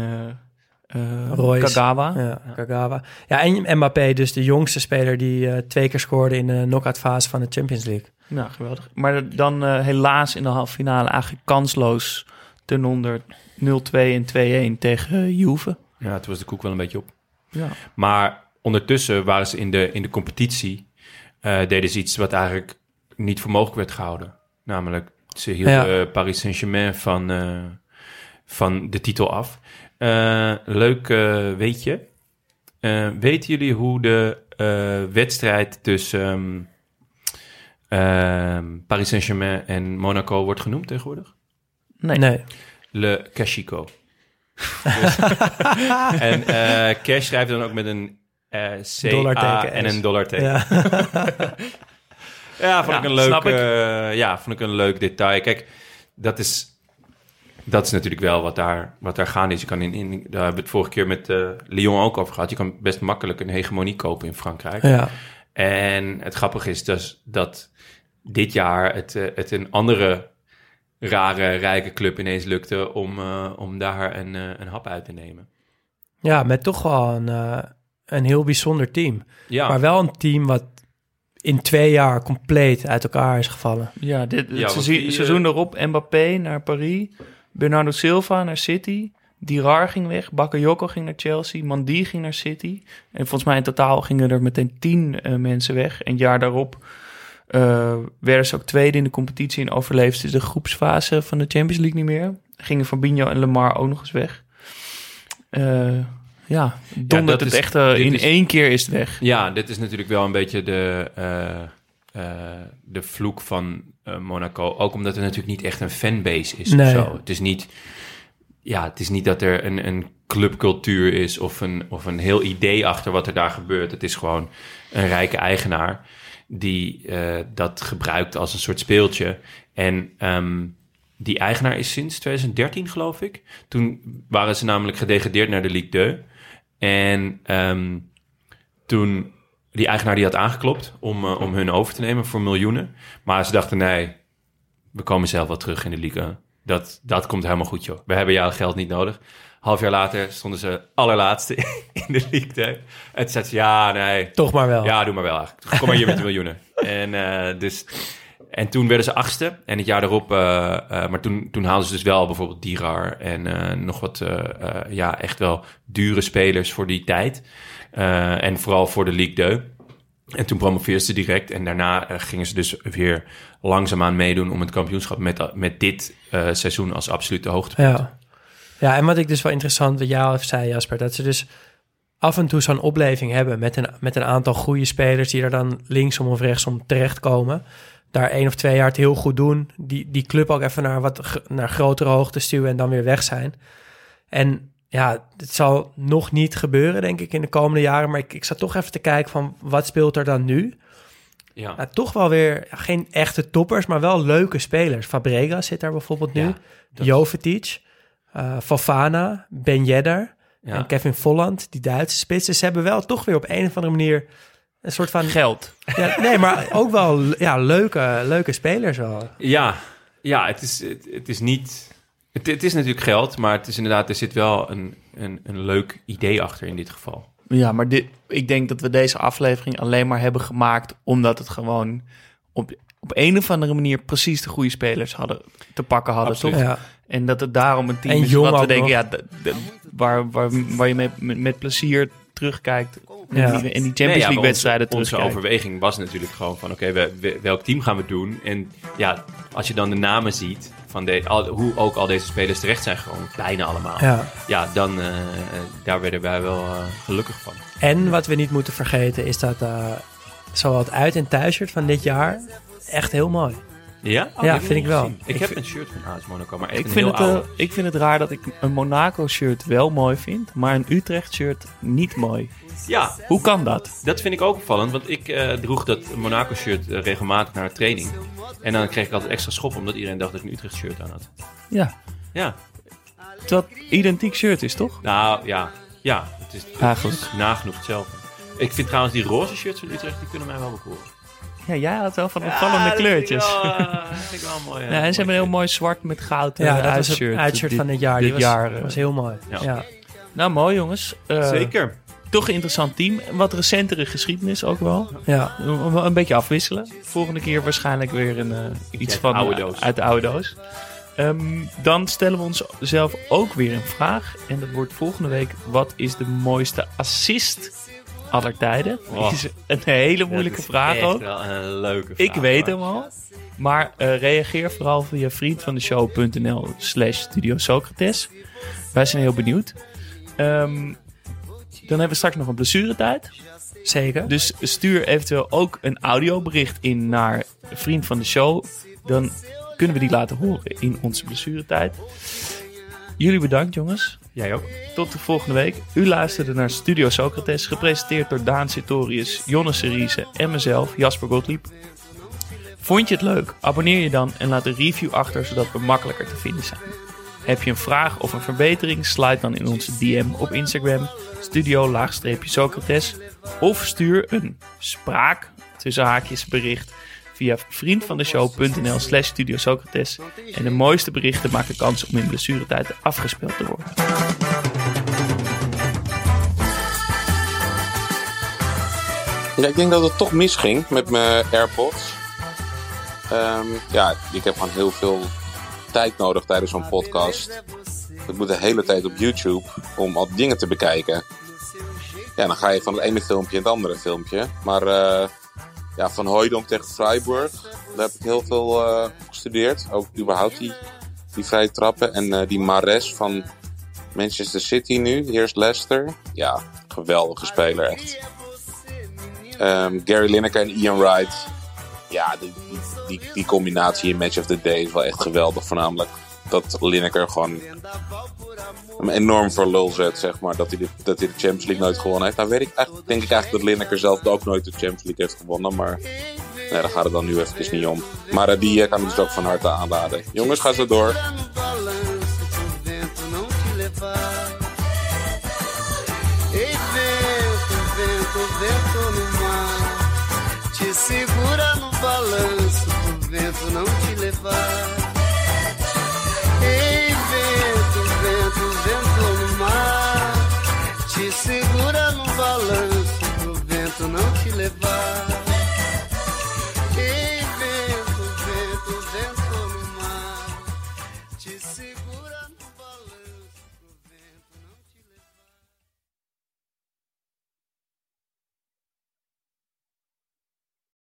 Royce. Kagawa. Ja, Kagawa. Ja, en Mbappé, dus de jongste speler die eh, twee keer scoorde in de knock-out fase van de Champions League. Nou, geweldig. Maar dan eh, helaas in de halve finale eigenlijk kansloos ten onder 0-2 en 2-1 tegen Juve. ja, toen was de koek wel een beetje op. Ja. Maar ondertussen waren ze in de, in de competitie, eh, deden ze iets wat eigenlijk niet voor mogelijk werd gehouden. Namelijk, ze hielden Ja. Paris Saint-Germain van, eh, van de titel af. Eh, leuk eh, weetje. Eh, weten jullie hoe de eh, wedstrijd tussen ehm, ehm, Paris Saint-Germain en Monaco wordt genoemd tegenwoordig? Nee. Nee. Le Cachico. Dus- en eh, cash schrijft dan ook met een eh C en een dollarteken. Ja. Ja, vond Ja, ik een leuk, ik. ja, vond ik een leuk detail. Kijk, dat is, dat is natuurlijk wel wat daar, wat daar gaande is. Je kan in, in, daar hebben we het vorige keer met eh, Lyon ook over gehad. Je kan best makkelijk een hegemonie kopen in Frankrijk. ja. En het grappige is dus dat dit jaar het, eh, het een andere rare, rijke club ineens lukte om, eh, om daar een, een hap uit te nemen. ja, met toch wel een, een heel bijzonder team. Ja, Maar wel een team wat in twee jaar compleet uit elkaar is gevallen. Ja, dit, het Ja, seizoen, die, seizoen erop Mbappé naar Paris, Bernardo Silva naar City, Dirar ging weg, Bakayoko ging naar Chelsea, Mandi ging naar City. En volgens mij in totaal gingen er meteen tien eh, mensen weg. En het jaar daarop eh, werden ze ook tweede in de competitie en overleefden ze de groepsfase van de Champions League niet meer. Gingen Fabinho en Lemar ook nog eens weg. Eh, ja, dondert dat het is- echt in is- één keer is het weg. Ja, dit is natuurlijk wel een beetje de, de vloek van Monaco. Ook omdat het natuurlijk niet echt een fanbase is Nee. of zo. Het is niet... ja, het is niet dat er een, een clubcultuur is of een, of een heel idee achter wat er daar gebeurt. Het is gewoon een rijke eigenaar die eh, dat gebruikt als een soort speeltje. En ehm, die eigenaar is sinds 2013, geloof ik. Toen waren ze namelijk gedegradeerd naar de Ligue 2. En ehm, toen die eigenaar die had aangeklopt om, eh, om hun over te nemen voor miljoenen. Maar ze dachten, nee, we komen zelf wel terug in de Ligue. Dat, dat komt helemaal goed, joh. We hebben jouw geld niet nodig. Half jaar later stonden ze allerlaatste in de Ligue 2. En toen zei ze, ja, nee. Toch maar wel. Ja, doe maar wel eigenlijk. Kom maar hier met de miljoenen. En, eh, dus, en toen werden ze achtste. En het jaar daarop... eh, maar toen, toen haalden ze dus wel bijvoorbeeld Dirar... en nog wat, ja, echt wel dure spelers voor die tijd. Eh, en vooral voor de Ligue 2. En toen promoveerden ze direct. En daarna eh, gingen ze dus weer langzaamaan meedoen... om het kampioenschap met, met dit eh, seizoen als absolute hoogtepunt. Ja. ja, en wat ik dus wel interessant, wat al even zei Jasper, dat ze dus af en toe zo'n opleving hebben met een, met een aantal goede spelers die er dan linksom of rechtsom terechtkomen. Daar één of twee jaar het heel goed doen. Die, die club ook even naar, wat, naar grotere hoogte stuwen en dan weer weg zijn. En ja, het zal nog niet gebeuren, denk ik, in de komende jaren. Maar ik, ik zat toch even te kijken van wat speelt er dan nu? Ja. Nou, toch wel weer ja, geen echte toppers, maar wel leuke spelers. Fabregas zit daar bijvoorbeeld nu. Ja, dat- Jovetic, eh Fofana, Ben Yedder Ja. en Kevin Volland, die Duitse spitsen. Ze hebben wel toch weer op een of andere manier een soort van... Geld. Ja, nee, maar ook wel ja, leuke, leuke spelers wel. Ja, ja het, is, het, het is niet... Het, het is natuurlijk geld, maar het is inderdaad... Er zit wel een, een, een leuk idee achter in dit geval. Ja, maar dit, ik denk dat we deze aflevering alleen maar hebben gemaakt omdat het gewoon op, op een of andere manier precies de goede spelers hadden te pakken hadden, Absoluut. toch? Ja. En dat het daarom een team En is wat we denken, nog. ja, waar, waar, waar je mee, met, met plezier terugkijkt Ja. en die Champions Nee, ja, League wedstrijden onze, onze overweging was natuurlijk gewoon van... Oké, we- we- welk team gaan we doen? En ja, als je dan de namen ziet... Van de, al, hoe ook al deze spelers terecht zijn gewoon bijna allemaal. Ja. Ja, dan... eh, daar werden wij wel eh, gelukkig van. En wat we niet moeten vergeten is dat eh, zowel het uit- en thuisshirt van dit jaar echt heel mooi. Ja? Oh, Ja, vind ik wel. Ik, Ik heb een shirt van AS Monaco, maar echt Ik een vind, heel het, ik vind het raar dat ik een Monaco-shirt wel mooi vind, maar een Utrecht-shirt niet mooi. Ja, Hoe kan dat? Dat vind ik ook opvallend, want ik eh, droeg dat Monaco-shirt eh, regelmatig naar de training. En dan kreeg ik altijd extra schop, omdat iedereen dacht dat ik een Utrecht-shirt aan had. Ja, Ja, terwijl het identiek shirt is, toch? nou ja, ja het is, het Eigenlijk. is nagenoeg hetzelfde. Ik vind trouwens die roze shirts van Utrecht, die kunnen mij wel bekoren. Ja, jij had wel van opvallende kleurtjes. Ja, dat vind ik wel mooi. Ja, en ze hebben een heel mooi zwart met goud eh, Ja, dat was uitshirt. het uitshirt Dit- van dit jaar. Die was, jaar, eh. was heel mooi. Ja. Ja. Nou, mooi jongens. Eh, Zeker. Toch een interessant team. Wat recentere geschiedenis ook wel. Ja. Een, een beetje afwisselen. Volgende keer waarschijnlijk weer een, eh, iets uit van de oude eh, doos. uit de oude doos. Ehm, dan stellen we ons zelf ook weer een vraag. En dat wordt volgende week: wat is de mooiste assist aller tijden? Oh. is een hele moeilijke Dat is vraag echt ook. wel een leuke vraag. Ik weet hem al. Maar eh, reageer vooral via vriendvandeshow.nl slash Studio Socrates. Wij zijn heel benieuwd. Ehm, dan hebben we straks nog een blessuretijd. Zeker. Dus stuur eventueel ook een audiobericht in naar Vriend van de Show. Dan kunnen we die laten horen in onze blessuretijd. Jullie bedankt jongens. Jij ook. Tot de volgende week. U luisterde naar Studio Socrates, gepresenteerd door Daan Sitorius, Jonne Seriese en mezelf, Jasper Gottlieb. Vond je het leuk? Abonneer je dan en laat een review achter, zodat we makkelijker te vinden zijn. Heb je een vraag of een verbetering? Slide dan in onze DM op Instagram, studio-socrates. Of stuur een spraak, tussen haakjes, bericht via vriendvandeshow.nl slash studio Socrates. En de mooiste berichten maken kans om in blessuretijd afgespeeld te worden. Ja, ik denk dat het toch misging met mijn AirPods. Ehm, ja, ik heb gewoon heel veel tijd nodig tijdens zo'n podcast. Ik moet de hele tijd op YouTube om die dingen te bekijken. Ja, dan ga je van het ene filmpje in het andere filmpje. Maar eh, ja, van Hooydonk tegen Freiburg, daar heb ik heel veel eh, gestudeerd. Ook überhaupt die, die vrije trappen. En eh, die Mares van Manchester City nu, eerst Leicester. Ja, geweldige speler echt. Ehm, Gary Lineker en Ian Wright. Ja, die, die, combinatie in Match of the Day is wel echt geweldig. Voornamelijk dat Lineker gewoon hem enorm voor lul zet, zeg maar. Dat hij, de, dat hij de Champions League nooit gewonnen heeft. Nou weet ik eigenlijk, denk ik eigenlijk dat Lineker zelf ook nooit de Champions League heeft gewonnen. Maar nee, daar gaat het dan nu eventjes niet om. Maar eh, die eh, kan ik dus ook van harte aanraden. Jongens, ga zo door. Segura no balanço, pro vento não te levar.